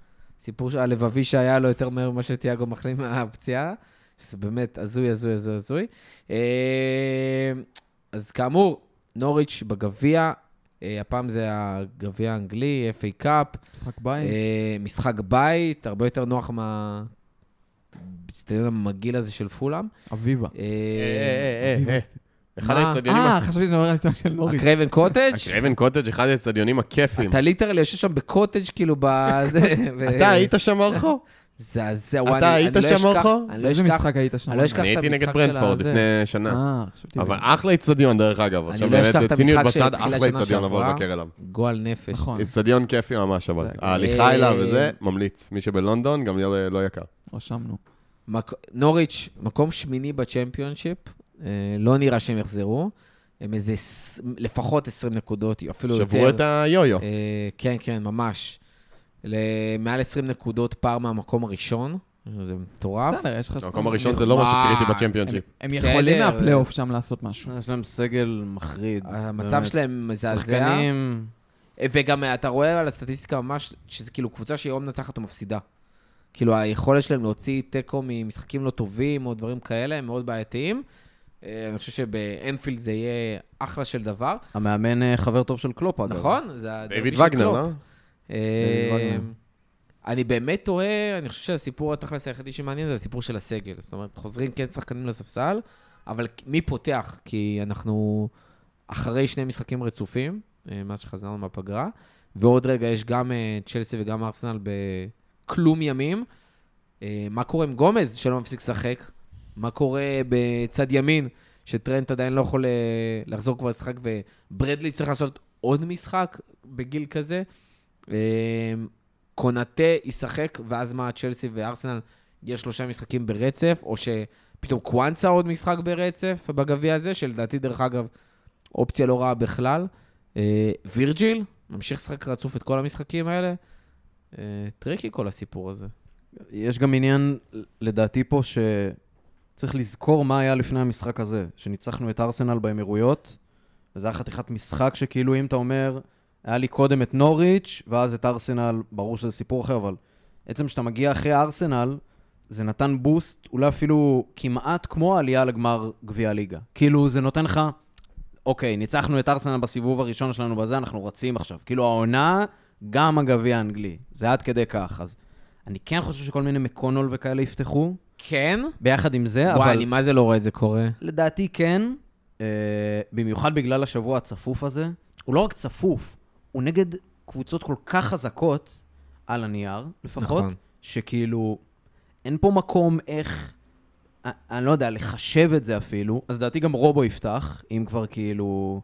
של- הלבבי שהיה לו יותר מהר ממה שתיאגו מחלים מהפציעה. שזה באמת הזוי, הזוי, הזוי, הזוי. אה, אז כאמור, נוריץ' בגביע, אה, הפעם זה הגביע האנגלי, FA קאפ. משחק בית. אה, משחק בית, הרבה יותר נוח מהאצטדיון המגעיל הזה של פולאם. אביבה. אחד מה? האצטדיונים... אה, חשבתי לדבר על הצד של נוריץ'. הקרייבן קוטג'? הקרייבן קוטג' אחד האצטדיונים הכיפים. אתה ליטרלי יושב שם בקוטג' כאילו בזה. אתה היית שם ארחו? מזעזע, אתה וואי, אני- היית אני לא שם, אורחו? אני לא איזה אשכח, משחק היית שם? אני לא אשכח אני את הייתי המשחק נגד של ברנדפורד הזה. לפני שנה. אה. אבל אחלה אצטדיון, דרך אגב. עכשיו לא אשכח את המשחק בצד, שהתחיל אחלה השנה אצטדיון לבוא שעברה. לבקר אליו. גועל נפש. נכון, אצטדיון כיפי ממש, אבל. ההליכה אליו אה, וזה, ממליץ. מי שבלונדון, גם יהיה לא יקר. רשמנו. נוריץ', מקום שמיני בצ'מפיונשיפ, לא נראה שהם יחזרו. הם איזה לפחות 20 נקודות, אפילו יותר. שברו את היו-יו. אה, כן, כן, ממש. למעל 20 נקודות פער מהמקום הראשון, זה מטורף. בסדר, יש לך... המקום הראשון זה לא משהו קריטי בצ'מפיונשיפ. הם. יכולים מהפלייאוף שם לעשות משהו. יש להם סגל מחריד. המצב. שלהם מזעזע. שחקנים... וגם אתה רואה על הסטטיסטיקה ממש, שזה כאילו קבוצה שהיא או מנצחת או מפסידה. כאילו, היכולת שלהם להוציא תיקו ממשחקים לא טובים או דברים כאלה, הם מאוד בעייתיים. אה, אני חושב שבאנפילד זה יהיה אחלה של דבר. המאמן אה, חבר טוב של קלופ, אגב. נכון? זה הדרבי דיוויד של וגנר, קלופ. לא? אה, וגנר. אני באמת תוהה, אני חושב שהסיפור התכלס היחידי שמעניין זה הסיפור של הסגל. זאת אומרת, חוזרים כן שחקנים לספסל, אבל מי פותח? כי אנחנו אחרי שני משחקים רצופים, מאז שחזרנו מהפגרה, ועוד רגע יש גם צ'לסי וגם ארסנל בכלום ימים. מה קורה עם גומז, שלא מפסיק לשחק? מה קורה בצד ימין, שטרנט עדיין לא יכול אה, לחזור כבר לשחק, וברדלי צריך לעשות עוד משחק בגיל כזה? אה, קונאטה ישחק, ואז מה, צ'לסי וארסנל יש שלושה משחקים ברצף, או שפתאום קוואנסה עוד משחק ברצף בגביע הזה, שלדעתי, דרך אגב, אופציה לא רעה בכלל. אה, וירג'יל, ממשיך לשחק רצוף את כל המשחקים האלה. tricky כל הסיפור הזה. יש גם עניין, לדעתי פה, שצריך לזכור מה היה לפני המשחק הזה, שניצחנו את ארסנל באמירויות, וזה היה חתיכת משחק שכאילו, אם אתה אומר, היה לי קודם את נוריץ', ואז את ארסנל, ברור שזה סיפור אחר, אבל עצם שאתה מגיע אחרי ארסנל, זה נתן boost, אולי אפילו כמעט כמו העלייה לגמר גביע הליגה. כאילו, זה נותן לך, אוקיי, ניצחנו את ארסנל בסיבוב הראשון שלנו בזה, אנחנו רצים עכשיו. כאילו, העונה, גם הגביע האנגלי. זה עד כדי כך. אז אני כן חושב שכל מיני מקונול וכאלה יפתחו, כן? ביחד עם זה, וואי, אבל אני מה זה לא רואה את זה קורה. לדעתי כן, אה, במיוחד בגלל השבוע הצפוף הזה. הוא לא רק צפוף, הוא נגד קבוצות כל כך חזקות, על הנייר לפחות, נכון. שכאילו, אין פה מקום איך, א- אני לא יודע, לחשב את זה אפילו. אז לדעתי גם רובו יפתח, אם כבר כאילו,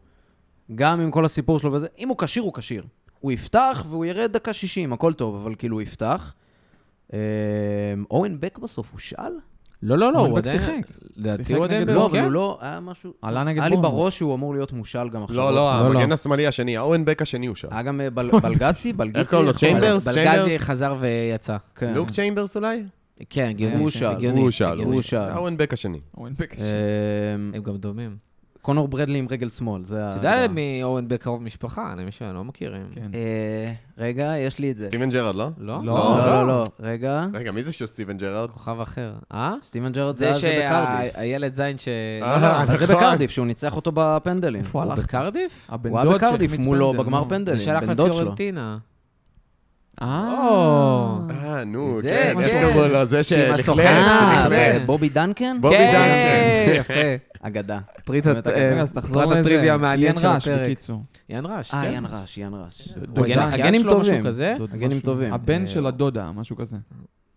גם עם כל הסיפור שלו וזה, אם הוא כשיר, הוא כשיר. הוא יפתח והוא ירד דקה 60, הכל טוב, אבל כאילו הוא יפתח. אה, אורן בק בסוף, הוא שאל? לא, לא, לא, הוא עדיין... שיחק. לדעתי הוא עדיין... לא, כן? אבל הוא לא, היה משהו... עלה נגד היה לי. בראש שהוא אמור להיות מושל גם עכשיו. לא, לא, לא, לא. המגן השמאלי השני, האוון בק השני הוא שם. היה גם אה, בל- בלגצי, בלגיצי. איך קוראים לו? איך קוראים צ'יימברס? בלגזי? חזר ויצא. כן. לוק צ'יימברס אולי? כן, הגיוני. הוא שאל, הגיוני, הוא בק השני. אורן בק השני. אה, הם גם דומים. קונור ברדלי עם רגל שמאל, זה ה... אתה יודע מי אורן בק קרוב משפחה, למי שלא מכירים. כן. אה, רגע, יש לי את זה. סטיבן ג'רארד, לא? לא? לא. לא, לא, לא, רגע. רגע, מי זה של סטיבן ג'רארד? כוכב אחר. אה? סטיבן ג'רד זה זה זה בקרדיף. שהילד זין ש... אה, לא, לא, זה נכון. בקרדיף, שהוא ניצח אותו בפנדלים. איפה הוא הלך? בקרדיף? הוא היה בקרדיף מולו בגמר. פנדלים, זה שלח בן דוד שלו. לפיורנטינה. אה. אה, נו, כן, איך לו? זה. אה. בובי דנקן? בובי דנקן. יפה. אגדה. פריט באמת, הט- רגע, רגע, אז תחזור פרט לזה. הטריוויה המעניין איין של רעש, הפרק. בקיצור. יאן רש. יאן רש, יאן רש. הוא הגן- אחיין הגנים שלו, משהו טובים. כזה? הגנים משהו. טובים. הבן של הדודה, משהו כזה.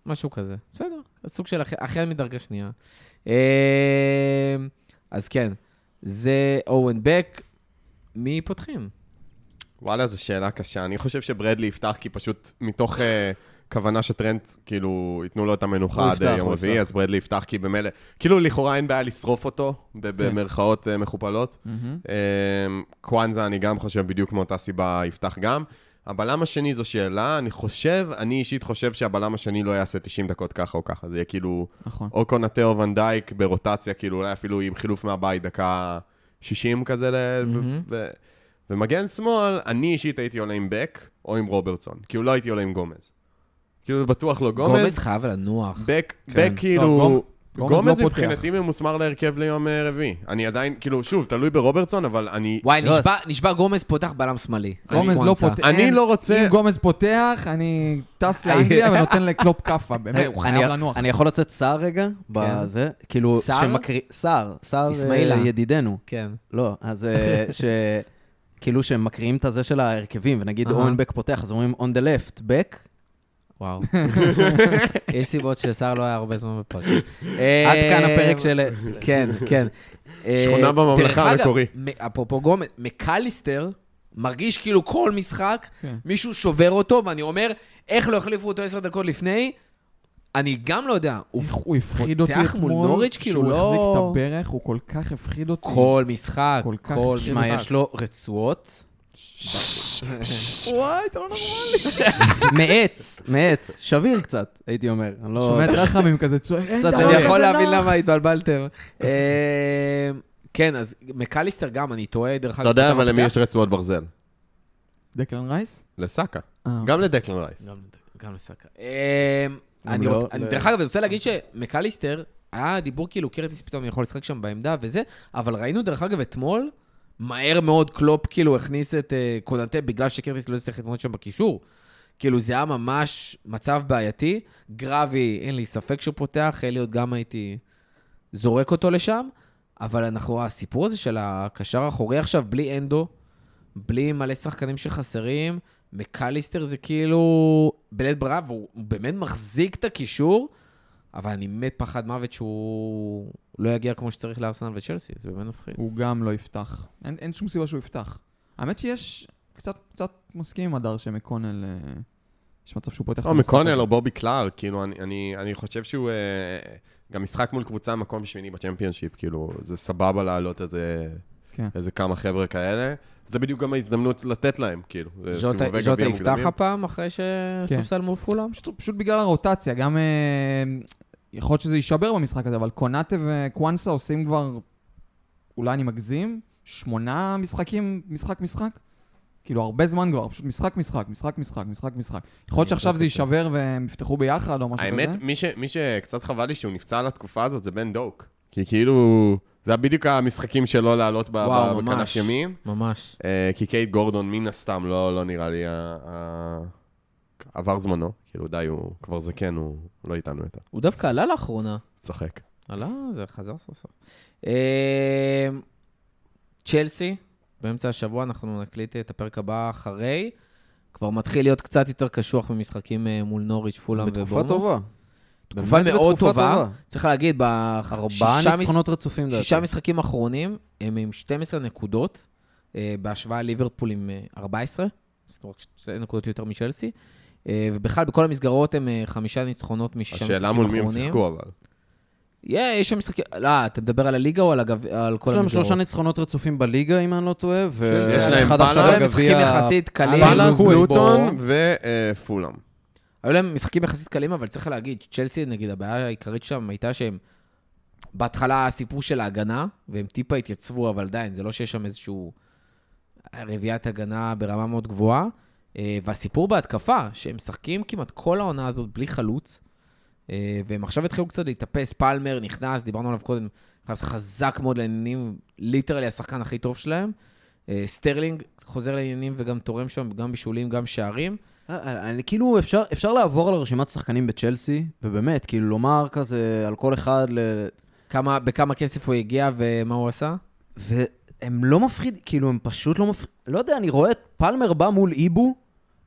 משהו כזה. בסדר, סוג של אחי- אחיין מדרגה שנייה. אז כן, זה אורן בק. מי פותחים? וואלה, זו שאלה קשה. אני חושב שברדלי יפתח, כי פשוט מתוך אה, כוונה שטרנט, כאילו, ייתנו לו את המנוחה עד אה, יום רביעי. אז ברדלי יפתח, כי במילא, כאילו, לכאורה אין בעיה לשרוף אותו, ב- במרכאות אה, מכופלות. מהמם. אה, קוואנזה, אני גם חושב בדיוק מאותה סיבה יפתח גם. הבלם השני זו שאלה, אני חושב, אני אישית חושב שהבלם השני לא יעשה 90 דקות ככה או ככה, זה יהיה כאילו, נכון. או קונטה או ונדייק ברוטציה, כאילו אולי אפילו עם חילוף מהבית דקה 60 כזה, ל... מהמם. ו... ומגן שמאל, אני אישית הייתי עולה עם בק או עם רוברטסון, כאילו לא הייתי עולה עם גומז. כאילו זה בטוח לא גומז גומז, חייב לנוח. בק, כן. בק לא, כאילו... גומ- גומז גומז לא פותח. מבחינתי ממוסמר להרכב ליום אה, רביעי. אני עדיין, כאילו, שוב, תלוי ברוברטסון, אבל אני... וואי, לא, נשבע- נשבע גומז פותח בלם שמאלי. גומז לא. פותח. אני לא רוצה- אם גומז פותח, אני טס לאנגליה ונותן לקלופ כאפה, באמת, הוא חייב אני- לנוח. אני יכול לצאת סער רגע? בזה? כאילו, סער? שמקריא... סער, סער אסמאעילה. אה, ידידנו. כן. לא, אז אה, ש... כאילו שהם מקריאים את הזה של ההרכבים, ונגיד. אורן בק פותח, אז אומרים on the left, בק, וואו. יש סיבות שסער לא היה הרבה זמן בפרק. עד כאן אה, הפרק של... כן, כן. אה, שכונה בממלכה דרך אגב, המקורי. אפרופו גומז, מקליסטר מרגיש כאילו כל משחק, כן. מישהו שובר אותו, ואני אומר, איך לא החליפו אותו עשר דקות לפני? אני גם לא יודע, הוא הפחיד אותי פותח אתמול. מול נוריץ', כאילו, שהוא לא- החזיק את הברך, הוא כל כך הפחיד אותי. כל משחק, כל כך כל הפחיד. משחק. שמע, יש לו רצועות. וואי, אתה לא נורמלי. מעץ, מעץ. שביר קצת, הייתי אומר. לא... שומע את רחמים כזה צועק, אין קצת שאני יכול להבין נאחס." למה התבלבלתם. אה, כן, אז מקליסטר גם, אני טועה, דרך אגב. אתה יודע אבל למי. יש רצועות ברזל? דקלן רייס? לסאקה. אה. גם לדקלן רייס. גם- גם לסאקה. אני לא- רוצ- אני- לא- דרך אגב, אני רוצה להגיד שמקליסטר, היה דיבור כאילו קרטיס פתאום יכול לשחק שם בעמדה וזה, אבל ראינו דרך אגב אתמול, מהר מאוד קלופ כאילו הכניס את אה, קונאטה בגלל שקרטיס לא הצליח להתמודד שם בקישור. כאילו זה היה ממש מצב בעייתי. גרבי, אין לי ספק שהוא פותח, אליוט גם הייתי זורק אותו לשם, אבל אנחנו, הסיפור הזה של הקשר האחורי עכשיו, בלי אנדו, בלי מלא שחקנים שחסרים, מקליסטר זה כאילו בלית ברירה, והוא באמת מחזיק את הקישור, אבל אני מת פחד מוות שהוא לא יגיע כמו שצריך לארסנל וצ'לסי, זה באמת מפחיד. הוא גם לא יפתח. אין, אין שום סיבה שהוא יפתח. האמת שיש, קצת, קצת מסכים עם הדר שמקונל, אה, יש מצב שהוא פותח או המשחק מקונל. או בובי קלארק, כאילו, אני- אני אני חושב שהוא... אה, גם משחק מול קבוצה מקום שמיני בצ'מפיונשיפ, כאילו, זה סבבה לעלות איזה... כן. איזה כמה חבר'ה כאלה. זה בדיוק גם ההזדמנות לתת להם, כאילו. ז'וטה יפתח. הפעם אחרי שסופסל מול פולאם? פשוט, פשוט בגלל הרוטציה, גם... אה, יכול להיות שזה יישבר במשחק הזה, אבל קונאטה וקוואנסה עושים כבר, אולי אני מגזים, שמונה משחקים, משחק משחק? כאילו, הרבה זמן כבר, פשוט משחק משחק, משחק משחק, משחק משחק. יכול להיות שעכשיו זה יישבר והם יפתחו ביחד או משהו כזה. האמת, מי שקצת חבל לי שהוא נפצע על התקופה הזאת זה בן דוק. כי כאילו, זה היה בדיוק המשחקים שלו לעלות ב- וואו, בכנף ממש. ימין. ממש. אה, כי קייט גורדון מן הסתם לא לא נראה לי ה- עבר זמנו. כאילו, די, הוא כבר זקן, הוא לא איתנו יותר. הוא דווקא עלה לאחרונה. צוחק. עלה, זה חזר סוף סוף. אה, צ'לסי, באמצע השבוע אנחנו נקליט את הפרק הבא אחרי. כבר מתחיל להיות קצת יותר קשוח ממשחקים אה, מול נוריץ', פולאם בתקופה ובורנו. טובה. תקופה מאוד טובה. טובה. צריך להגיד, ארבעה בשישה ניצחונות רצופים, לדעתי. שישה משחקים אחרונים הם עם 12 נקודות, אה, בהשוואה לליברפול עם אה, 14, זאת אומרת שתי נקודות יותר משלסי. אה, ובכלל, בכל המסגרות הם אה, חמישה ניצחונות משישה משחקים השאלה אחרונים. מול מי הם שיחקו, אבל. Yeah, יש שם משחקים, לא, אתה מדבר על הליגה או על, הגב... על כל יש להם המסגרות? שלושה ניצחונות רצופים בליגה, אם אני לא טועה, יש להם ואחד עכשיו בגביע... יחסית קלים. פאלאס, לוטון ופולאם. היו להם משחקים יחסית קלים, אבל צריך להגיד, צ'לסי, נגיד, הבעיה העיקרית שם הייתה שהם... בהתחלה הסיפור של ההגנה, והם טיפה התייצבו, אבל עדיין, זה לא שיש שם איזשהו רביעיית הגנה ברמה מאוד גבוהה. אה, והסיפור בהתקפה, שהם משחקים כמעט כל העונה הזאת בלי חלוץ, אה, והם עכשיו התחילו קצת להתאפס, פלמר נכנס, דיברנו עליו קודם, נכנס חזק מאוד לעניינים, literally השחקן הכי טוב שלהם. אה, סטרלינג חוזר לעניינים וגם תורם שם, גם בישולים, גם שערים. אה, אני כאילו, אפשר, אפשר לעבור על רשימת שחקנים בצ'לסי, ובאמת, כאילו, לומר כזה על כל אחד, ל... כמה, בכמה כסף הוא הגיע ומה הוא עשה? והם לא מפחיד, כאילו, הם פשוט לא מפחיד... לא יודע, אני רואה את פלמר בא מול איבו,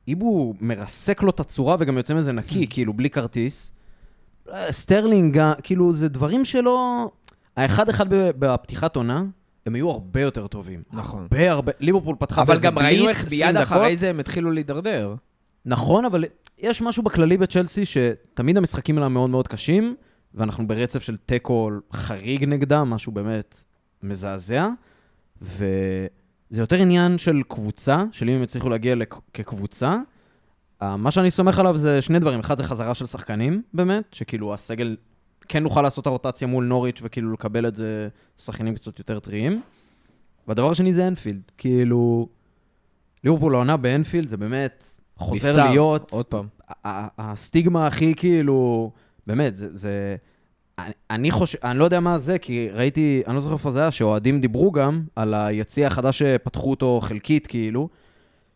איבו מרסק לו את הצורה וגם יוצא מזה נקי, כאילו, בלי כרטיס. אה, סטרלינג, כאילו, זה דברים שלא... האחד-אחד בפתיחת עונה, הם היו הרבה יותר טובים. נכון. הרבה הרבה... ליברפול פתחה אבל באיזה גם ראינו בליץ, איך 20 מיד דקות. אחרי זה הם התחילו להידרדר. נכון, אבל יש משהו בכללי בצ'לסי שתמיד המשחקים האלה מאוד מאוד קשים, ואנחנו ברצף של תיקו חריג נגדם, משהו באמת מזעזע, וזה יותר עניין של קבוצה, של אם הם יצליחו להגיע לכ- כקבוצה. מה שאני סומך עליו זה שני דברים, אחד זה חזרה של שחקנים, באמת, שכאילו הסגל, כן נוכל לעשות הרוטציה מול נוריץ' וכאילו לקבל את זה שחקנים קצת יותר טריים. והדבר השני זה אנפילד, כאילו, ליברפול העונה באנפילד זה באמת חוזר מבצר, להיות עוד פעם. הסטיגמה הכי כאילו, באמת, זה, זה... אני, אני חושב, אני לא יודע מה זה, כי ראיתי, אני לא זוכר איפה זה היה, שאוהדים דיברו גם על היציע החדש שפתחו אותו חלקית, כאילו,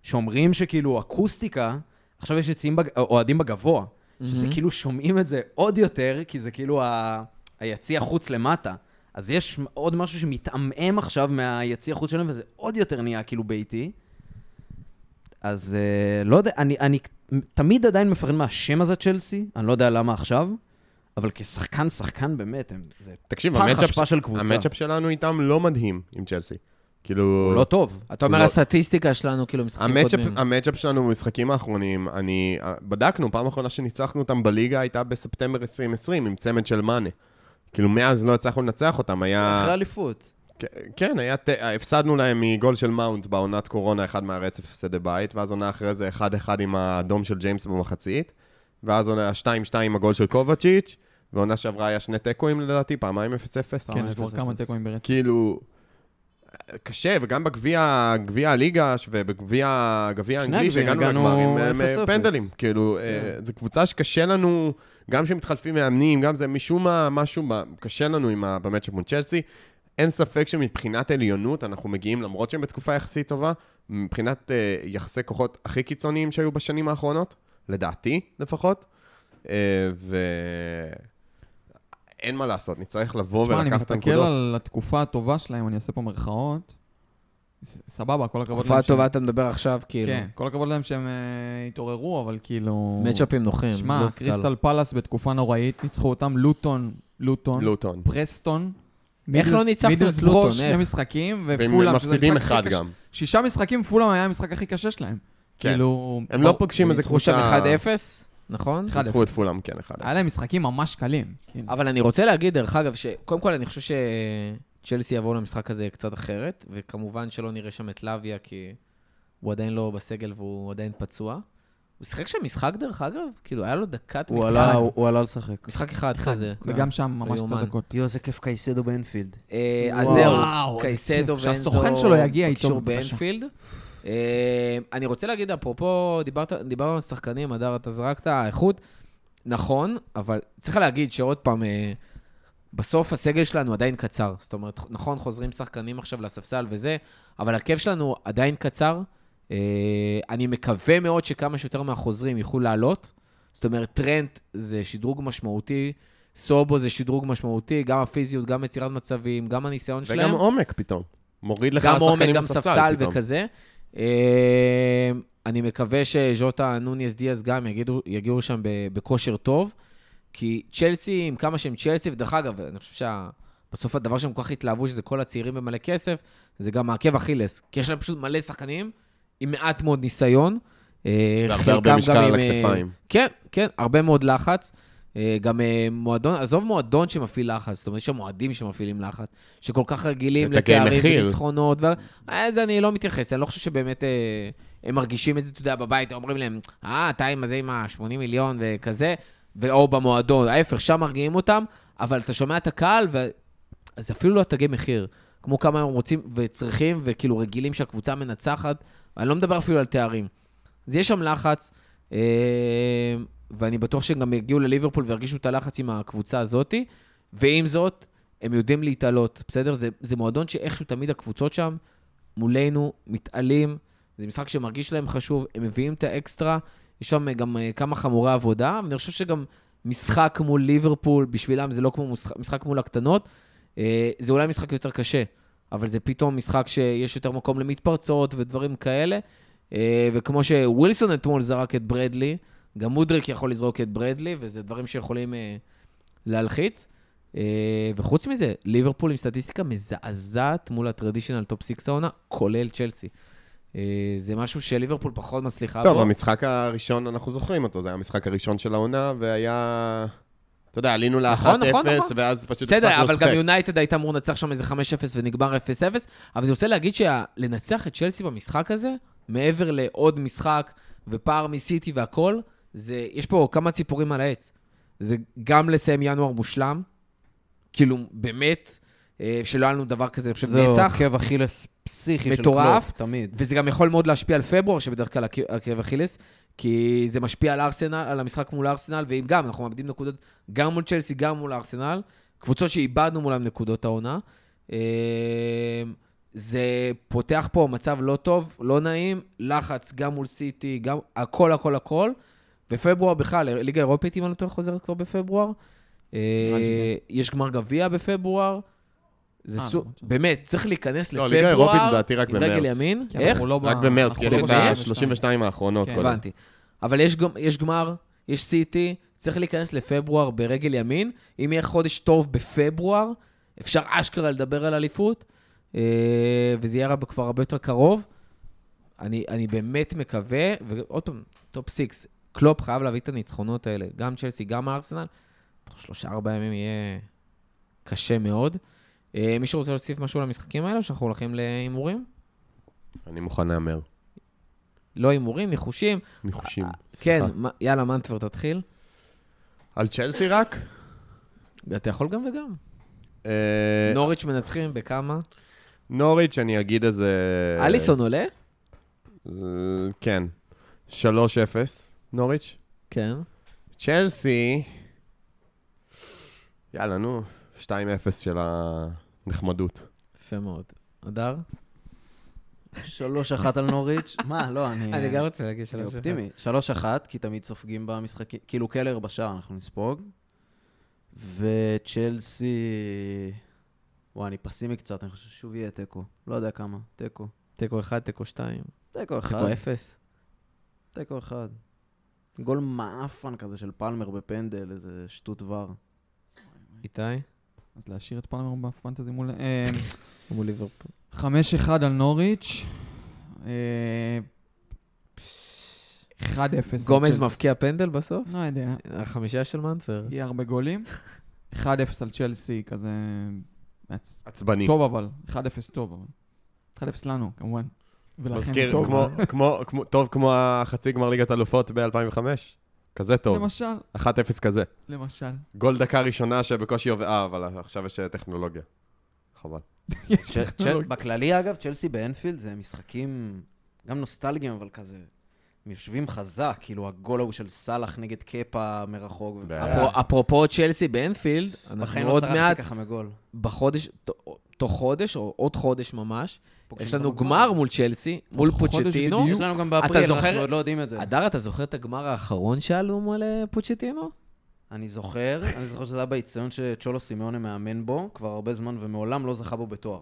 שאומרים שכאילו אקוסטיקה, עכשיו יש יציאים, בג... אוהדים בגבוה, שזה מהמם. כאילו שומעים את זה עוד יותר, כי זה כאילו ה... היציע חוץ למטה. אז יש עוד משהו שמתעמעם עכשיו מהיציע חוץ שלהם, וזה עוד יותר נהיה כאילו ביתי. אז uh, לא יודע, אני, אני תמיד עדיין מפחד מהשם הזה צ'לסי, אני לא יודע למה עכשיו, אבל כשחקן, שחקן באמת, הם, זה תקשיב, פח המצ'אפ אשפה של קבוצה. המצ'אפ שלנו איתם לא מדהים עם צ'לסי. כאילו... לא טוב. אתה אומר, לא- הסטטיסטיקה שלנו, כאילו, משחקים המצ'אפ- קודמים. המצ'אפ שלנו במשחקים האחרונים, אני... בדקנו, פעם אחרונה שניצחנו אותם בליגה הייתה בספטמבר 2020, עם צמד של מאנה. כאילו, מאז לא הצלחנו לנצח אותם, היה... אחרי אליפות. כן, היה... ת- הפסדנו להם מגול של מאונט בעונת קורונה, אחד מהרצף הפסדי בית, ואז עונה אחרי זה 1-1 עם האדום של ג'יימס במחצית, ואז עונה 2-2 עם הגול של קובצ'יץ', ועונה שעברה היה שני תיקואים לדעתי, פעמיים 0-0. כן, יש כבר כמה. תיקואים ברצף. כאילו, קשה, וגם בגביע גביע הליגה ובגביע האנגלי, שהגענו הגענו לגמרים, הם, 0-0. אה, פנדלים. כאילו, אה, זו קבוצה שקשה לנו, גם כשמתחלפים מאמנים, גם זה משום מה, משהו, קשה לנו עם ה- במצ'אפ מול צ'לסי. אין ספק שמבחינת עליונות, אנחנו מגיעים, למרות שהם בתקופה יחסית טובה, מבחינת אה, יחסי כוחות הכי קיצוניים שהיו בשנים האחרונות, לדעתי לפחות. אה, ו... אין מה לעשות, נצטרך לבוא תשמע, אני ולקחת את מסתכל הנקודות. על התקופה הטובה שלהם, אני אעשה פה מירכאות. סבבה, כל הכבוד תקופה להם שהם- טובה אתה מדבר עכשיו, כאילו. כן, כל הכבוד להם שהם אה, התעוררו, אבל כאילו... מצ'אפים נוחים. שמע. קריסטל פלאס בתקופה נוראית, ניצחו אותם, לוטון, לוטון, לוטון. פרסטון. איך לא ניצחנו את מידלסבורו, לוטון? שני? משחקים, והם ופולאם, שזה מפסידים המשחק אחד. גם. שישה משחקים, פולאם היה המשחק הכי קשה שלהם. כן. כאילו... הם לא פוגשים איזה ניצחו שם קבוצה... 1-0, נכון? 1-0. ניצחו את פולאם, כן, 1-0. היה להם משחקים ממש קלים. כאילו. אבל אני רוצה להגיד, דרך אגב, שקודם כל אני חושב שצ'לסי יבואו למשחק הזה קצת אחרת, וכמובן שלא נראה שם את לוויה, כי הוא עדיין לא בסגל והוא עדיין פצוע. הוא שיחק שם משחק, דרך אגב? כאילו, היה לו דקת הוא משחק. עלה- הוא הוא עלה לשחק. משחק אחד כזה. וגם שם ממש. קצת דקות. יואו, איזה כיף קייסדו באנפילד. אה, אז זהו, קייסדו. ואנזו... שהסוכן שלו יגיע איתו. באנפילד. אה, אני רוצה להגיד, אפרופו, דיברנו על שחקנים, הדר, אתה זרקת, האיכות, נכון, אבל צריך להגיד שעוד פעם, אה, בסוף הסגל שלנו עדיין קצר. זאת אומרת, נכון, חוזרים שחקנים עכשיו לספסל וזה, אבל הרכב שלנו עדיין קצר. אה, אני מקווה מאוד שכמה שיותר מהחוזרים יוכלו לעלות. זאת אומרת, טרנט זה שדרוג משמעותי, סובו זה שדרוג משמעותי, גם הפיזיות, גם יצירת מצבים, גם הניסיון שלהם. וגם עומק פתאום. מוריד לך גם עומק, שחקנים גם ספסל פתאום. וכזה. אה, אני מקווה שז'וטה, נוניס דיאז גם יגידו, יגיעו שם בכושר טוב, כי צ'לסי, עם כמה שהם צ'לסי, ודרך אגב, אני חושב שבסוף הדבר שהם כל כך התלהבו, שזה כל הצעירים במלא כסף, זה גם מעכב אכילס. כי יש להם פשוט מלא שחקנים עם מעט מאוד ניסיון. אה, והרבה הרבה משקל גם על אה, הכתפיים. כן, כן, הרבה מאוד לחץ. אה, גם מועדון, עזוב מועדון שמפעיל לחץ, זאת אומרת, יש שם מועדים שמפעילים לחץ, שכל כך רגילים לתארים. וניצחונות, ו... זה אני לא מתייחס, אני לא חושב שבאמת הם מרגישים את זה, אתה יודע, בבית, אומרים להם, אה, אתה עם הזה עם ה-80 מיליון וכזה, ו- או במועדון, ההפך, שם מרגיעים אותם, אבל אתה שומע את הקהל, ו... אז אפילו לא תגי מחיר, כמו כמה הם רוצים וצריכים, וכאילו רגילים שהקבוצה מנצחת, אני לא מדבר אפילו על תארים. אז יש שם לחץ, אה, ואני בטוח שהם גם יגיעו לליברפול וירגישו את הלחץ עם הקבוצה הזאתי, ועם זאת, הם יודעים להתעלות, בסדר? זה, זה מועדון שאיכשהו תמיד הקבוצות שם מולנו מתעלים, זה משחק שמרגיש להם חשוב, הם מביאים את האקסטרה, יש שם גם אה, כמה חמורי עבודה, ואני חושב שגם משחק מול ליברפול, בשבילם זה לא כמו משחק, משחק מול הקטנות, אה, זה אולי משחק יותר קשה, אבל זה פתאום משחק שיש יותר מקום למתפרצות ודברים כאלה. אה, וכמו שווילסון אתמול זרק את ברדלי, גם מודריק יכול לזרוק את ברדלי, וזה דברים שיכולים אה, להלחיץ. אה, וחוץ מזה, ליברפול עם סטטיסטיקה מזעזעת מול ה traditional top six העונה, כולל צ'לסי. זה משהו שליברפול פחות מצליחה טוב, בו. המשחק הראשון, אנחנו זוכרים אותו, זה היה המשחק הראשון של העונה, והיה... אתה יודע, עלינו נכון, נכון, ל-1-0, נכון. ואז פשוט בסדר, הפסקנו אבל גם לשחק. יונייטד הייתה אמור לנצח שם איזה 5-0 ונגמר 0-0, אבל אני רוצה להגיד שלנצח את צ'לסי במשחק הזה, מעבר לעוד משחק ופער מסיטי והכל, זה, יש פה כמה ציפורים על העץ. זה גם לסיים ינואר מושלם, כאילו, באמת, שלא היה לנו דבר כזה, אני חושב, זהו, נצח. עקב אכילס פסיכי של. קלופ, תמיד. וזה גם יכול מאוד להשפיע על פברואר, שבדרך כלל עקב- אכילס, כי זה משפיע על ארסנל, על המשחק מול ארסנל, ואם גם, אנחנו מאבדים נקודות גם מול צ'לסי, גם מול ארסנל, קבוצות שאיבדנו מולן נקודות העונה. אה, זה פותח פה מצב לא טוב, לא נעים, לחץ גם מול סיטי, גם הכל, הכל, הכל. ופברואר בכלל, ליגה אירופית, אם אני לא טועה, חוזרת כבר בפברואר. אה, יש גמר גביע בפברואר. זה אה, סו... נכון. באמת, צריך להיכנס לא, לפברואר. ליגה אירופית לדעתי רק עם רגל במרץ. ימין. כי איך? לא רק במרץ, כי יש לא את ב- ה-32 האחרונות. כן. כל הבנתי. אבל יש, גם, יש גמר, יש סיטי, צריך להיכנס לפברואר ברגל ימין. אם יהיה חודש טוב בפברואר, אפשר אשכרה לדבר על אליפות. אה, וזה יהיה כבר הרבה יותר קרוב. אני, אני באמת מקווה, ועוד פעם, top six, קלופ חייב להביא את הניצחונות האלה, גם צ'לסי, גם ארסנל. תוך שלושה, ארבעה ימים יהיה קשה מאוד. אה, מישהו רוצה להוסיף משהו למשחקים האלה, שאנחנו הולכים להימורים? אני מוכן להמר. לא הימורים, ניחושים. ניחושים. כן, סליחה. מה- יאללה, מנטבר, תתחיל. על צ'לסי רק? אתה יכול גם וגם. אה, נוריץ' מנצחים בכמה? נוריץ', אני אגיד איזה... אליסון עולה? אה, כן. 3-0, נוריץ'. כן. צ'לסי, יאללה, נו, 2-0 של הנחמדות. יפה מאוד. אדר? שלוש אחת על נוריץ'. מה, לא, אני... אני גם רוצה להגיד שלוש אחד. אופטימי. שלוש אחת, כי תמיד סופגים במשחקים, כאילו קלר בשער, אנחנו נספוג. וצ'לסי... וואי, אני פסימי קצת, אני חושב ששוב יהיה תיקו. לא יודע כמה, תיקו. תיקו אחד, תיקו שתיים. תיקו אחד. תיקו אפס. תיקו אחד. גול מעפן כזה של פלמר בפנדל, איזה שטות ור. איתי? אז להשאיר את פלמר בפנטזי מול... אה, מול ליברפול. 5-1 על נוריץ'. אה, 1-0. על גומז. מבקיע פנדל בסוף? לא יודע. החמישייה של מנטבר. יהיה הרבה גולים. 1-0 על צ'לסי, כזה... עצבני. טוב אבל, 1-0 טוב אבל. 1-0 לנו, כמובן. ולכן מזכיר, טוב. כמו, כמו, כמו, טוב כמו החצי גמר ליגת אלופות ב-2005? כזה טוב. למשל, 1-0 כזה. למשל. גול דקה ראשונה שבקושי עובר... אה, אבל עכשיו יש אה, טכנולוגיה. חבל. יש טכנולוגיה. בכללי, אגב, צ'לסי באנפילד זה משחקים גם נוסטלגיים, אבל כזה... הם יושבים חזק, כאילו הגול ההוא של סאלח נגד קפה מרחוק. אפרו- אפרופו צ'לסי באנפילד, אנחנו בחיים לא עוד צרחתי מעט, ככה מגול. בחודש, תוך חודש, או עוד חודש ממש, יש לנו גמר מול צ'לסי, מול פוצ'טינו. יש לנו גם אתה באפריל, אנחנו עוד לא יודעים את זה. אדר, אתה זוכר את הגמר האחרון שהיה לנו מול אה, פוצ'טינו? אני זוכר, אני זוכר שזה היה באיצטדיון שצ'ולו סימאונה מאמן בו כבר הרבה זמן, ומעולם לא זכה בו בתואר.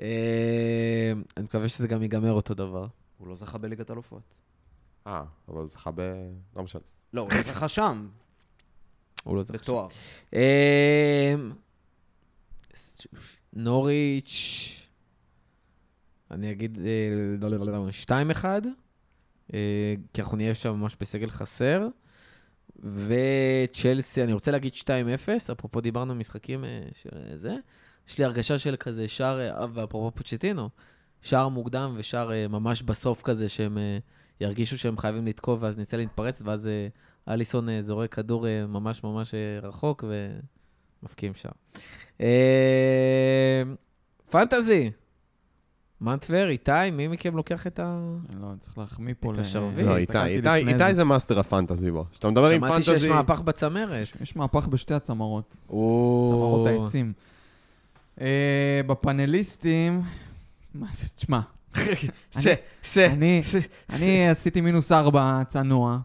אה, אני מקווה שזה גם ייגמר אותו דבר. הוא לא זכה בליגת אלופות. אה, אבל הוא זכה ב... לא משנה. לא, הוא לא זכה שם, הוא לא זכה. בתואר. נוריץ', אני אגיד אה, לא, לא, לא, לא, 2-1, אה, כי אנחנו נהיה שם ממש בסגל חסר. וצ'לסי, אני רוצה להגיד 2-0, אפרופו דיברנו משחקים אה, של זה. יש לי הרגשה של כזה שער, ואפרופו פוצ'טינו, שער מוקדם ושער ממש בסוף כזה, שהם ירגישו שהם חייבים לתקוף, ואז נצא להתפרץ, ואז אליסון זורק כדור ממש ממש רחוק, ומפקיעים שער. אה, פנטזי, מנטבר, איתי, מי מכם לוקח את ה... לא, אני צריך להחמיא פה את. השרביט. לא, איתי, איתי, זה master ה fantasy בו. כשאתה מדבר עם שמעתי שיש fantasy... מהפך בצמרת. יש מהפך בשתי הצמרות. צמרות העצים. אה, בפאנליסטים... מה זה, תשמע, אני עשיתי מינוס ארבע צנוע.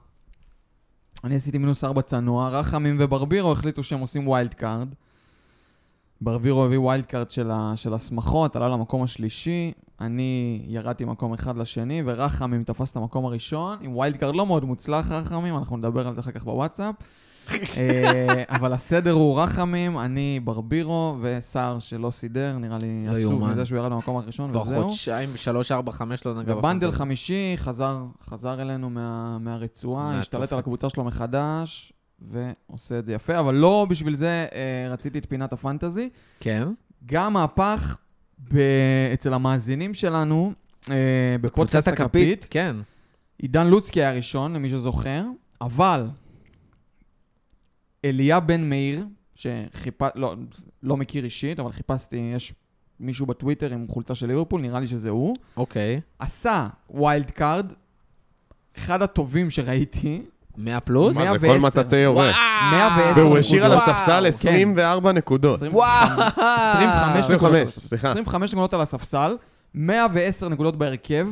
אני עשיתי מינוס ארבע צנוע. רחמים וברבירו החליטו שהם עושים wild card. ברבירו הביא wild card של, השמחות, עלה למקום השלישי. אני ירדתי מקום אחד לשני, ורחמים תפס את המקום הראשון, עם wild card לא מאוד מוצלח, רחמים, אנחנו נדבר על זה אחר כך בוואטסאפ. אה, אבל הסדר הוא רחמים, אני ברבירו וסער שלא סידר, נראה לי לא עצוב. מזה שהוא ירד למקום הראשון, כבר וזהו. חודשיים, שלוש, ארבע, חמש לא נגע ובנדל. חמישי חזר, אלינו מה, מהרצועה. השתלט על הקבוצה שלו מחדש, ועושה את זה יפה, אבל לא בשביל זה אה, רציתי את פינת ה fantasy. כן. גם מהפך ב... אצל המאזינים שלנו, אה, בפודקאסט קבוצת הכפית, הכפית. כן. עידן לוצקי היה ראשון, למי שזוכר, אבל אליה בן מאיר, שחיפ... לא, לא מכיר אישית, אבל חיפשתי, יש מישהו בטוויטר עם חולצה של ליברפול, נראה לי שזה הוא. אוקיי. עשה wild card, אחד הטובים שראיתי, 100 פלוס? מה זה, כל 110. מטאטא יורה. 110 והוא השאיר על. הספסל 24 נקודות. 20 וואו! 25 25, נקודות. סליחה. 25 נקודות על הספסל, 110 נקודות בהרכב.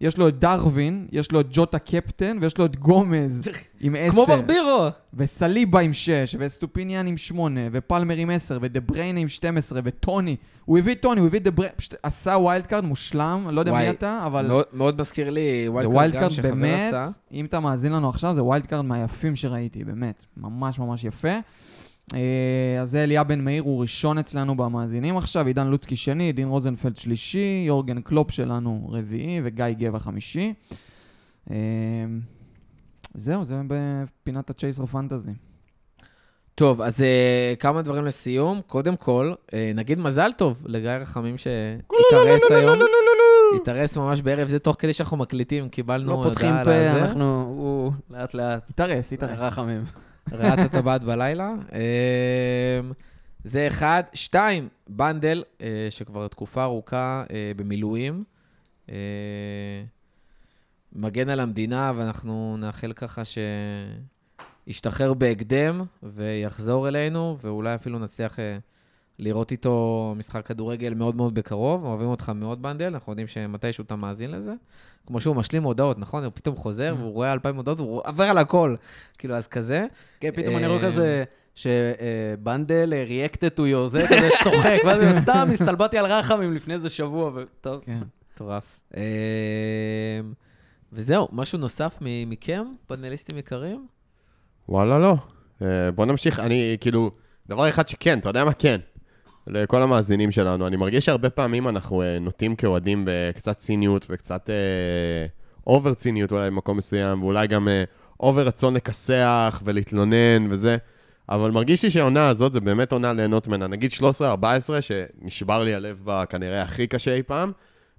יש לו את דרווין, יש לו את ג'וטה קפטן, ויש לו את גומז עם 10. כמו ברבירו. וסליבה עם 6, וסטופיניאן עם 8, ופלמר עם 10, ודה בריינה עם 12, וטוני. הוא הביא את טוני, הוא הביא את דה בריינה, פשוט עשה wild card מושלם, לא יודע וואי, מי אתה, אבל מאוד- מאוד מזכיר לי wild card גם card שחבר באמת, עשה. אם אתה מאזין לנו עכשיו, זה wild card מהיפים שראיתי, באמת. ממש ממש יפה. אה, אז זה אליה בן מאיר, הוא ראשון אצלנו במאזינים עכשיו, עידן לוצקי שני, דין רוזנפלד שלישי, יורגן קלופ שלנו רביעי, וגיא גבע חמישי. אה, זהו, זה בפינת ה chaser fantasy. טוב, אז אה, כמה דברים לסיום. קודם כל, אה, נגיד מזל טוב לגיא רחמים שהתארס היום. התארס ממש בערב זה, תוך כדי שאנחנו מקליטים, קיבלנו לא הודעה פותחים על פה, הזה. אנחנו, הוא לאט לאט. התארס, התארס. רחמים. רעת הטבעת בלילה. אמ, זה אחד. שתיים, בנדל, אה, שכבר תקופה ארוכה אה, במילואים. אה, מגן על המדינה, ואנחנו נאחל ככה שישתחרר בהקדם ויחזור אלינו, ואולי אפילו נצליח לראות איתו משחק כדורגל מאוד מאוד בקרוב. אוהבים אותך מאוד, בנדל, אנחנו יודעים שמתישהו אתה מאזין לזה. כמו שהוא משלים הודעות, נכון? הוא פתאום חוזר, והוא רואה אלפיים הודעות, והוא עובר על הכל. כאילו, אז כזה. כן, פתאום אני אה, רואה כזה, שבנדל reacted to you, זה כזה צוחק, ואז אני סתם הסתלבטתי על רחמים לפני איזה שבוע, וטוב. כן. מטורף. אמ, וזהו, משהו נוסף מכם, פאנליסטים יקרים? וואלה, לא. אה, בוא נמשיך. אני, כאילו, דבר אחד שכן, אתה יודע מה כן? לכל המאזינים שלנו, אני מרגיש שהרבה פעמים אנחנו אה, נוטים כאוהדים בקצת ציניות וקצת over ציניות אולי במקום מסוים, ואולי גם over רצון לכסח ולהתלונן וזה, אבל מרגיש לי שהעונה הזאת זה באמת עונה ליהנות ממנה. נגיד 13-14, שנשבר לי הלב בה כנראה הכי קשה אי פעם.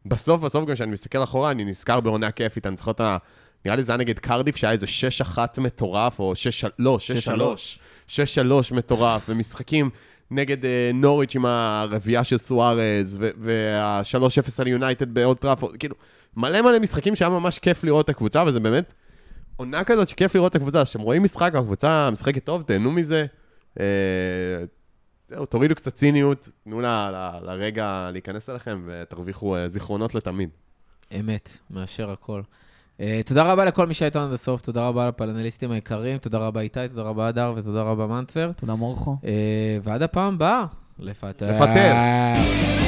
בסוף, בסוף, גם כשאני מסתכל אחורה, אני נזכר בעונה כיפית, אני זוכר את ה... נראה לי זה היה נגד קרדיף, שהיה איזה 6-1 מטורף, או 6... לא, 6-3. 6-3 מטורף, ומשחקים נגד אה, נוריץ' עם הרביעייה של סוארז, וה-3-0 על יונייטד באולט טראפורד, כאילו, מלא מלא משחקים שהיה ממש כיף לראות את הקבוצה, וזה באמת עונה כזאת שכיף לראות את הקבוצה, כשאתם רואים משחק, הקבוצה משחקת טוב, תהנו מזה. אה, תורידו קצת ציניות, תנו לרגע להיכנס אליכם ותרוויחו אה, זיכרונות לתמיד. אמת, מאשר הכל. Uh, תודה רבה לכל מי שהייתנו עד הסוף, תודה רבה לפאנליסטים היקרים, תודה רבה איתי, תודה רבה הדר ותודה רבה מנטבר. תודה מורכו. Uh, ועד הפעם הבאה, לפטר. לפטר.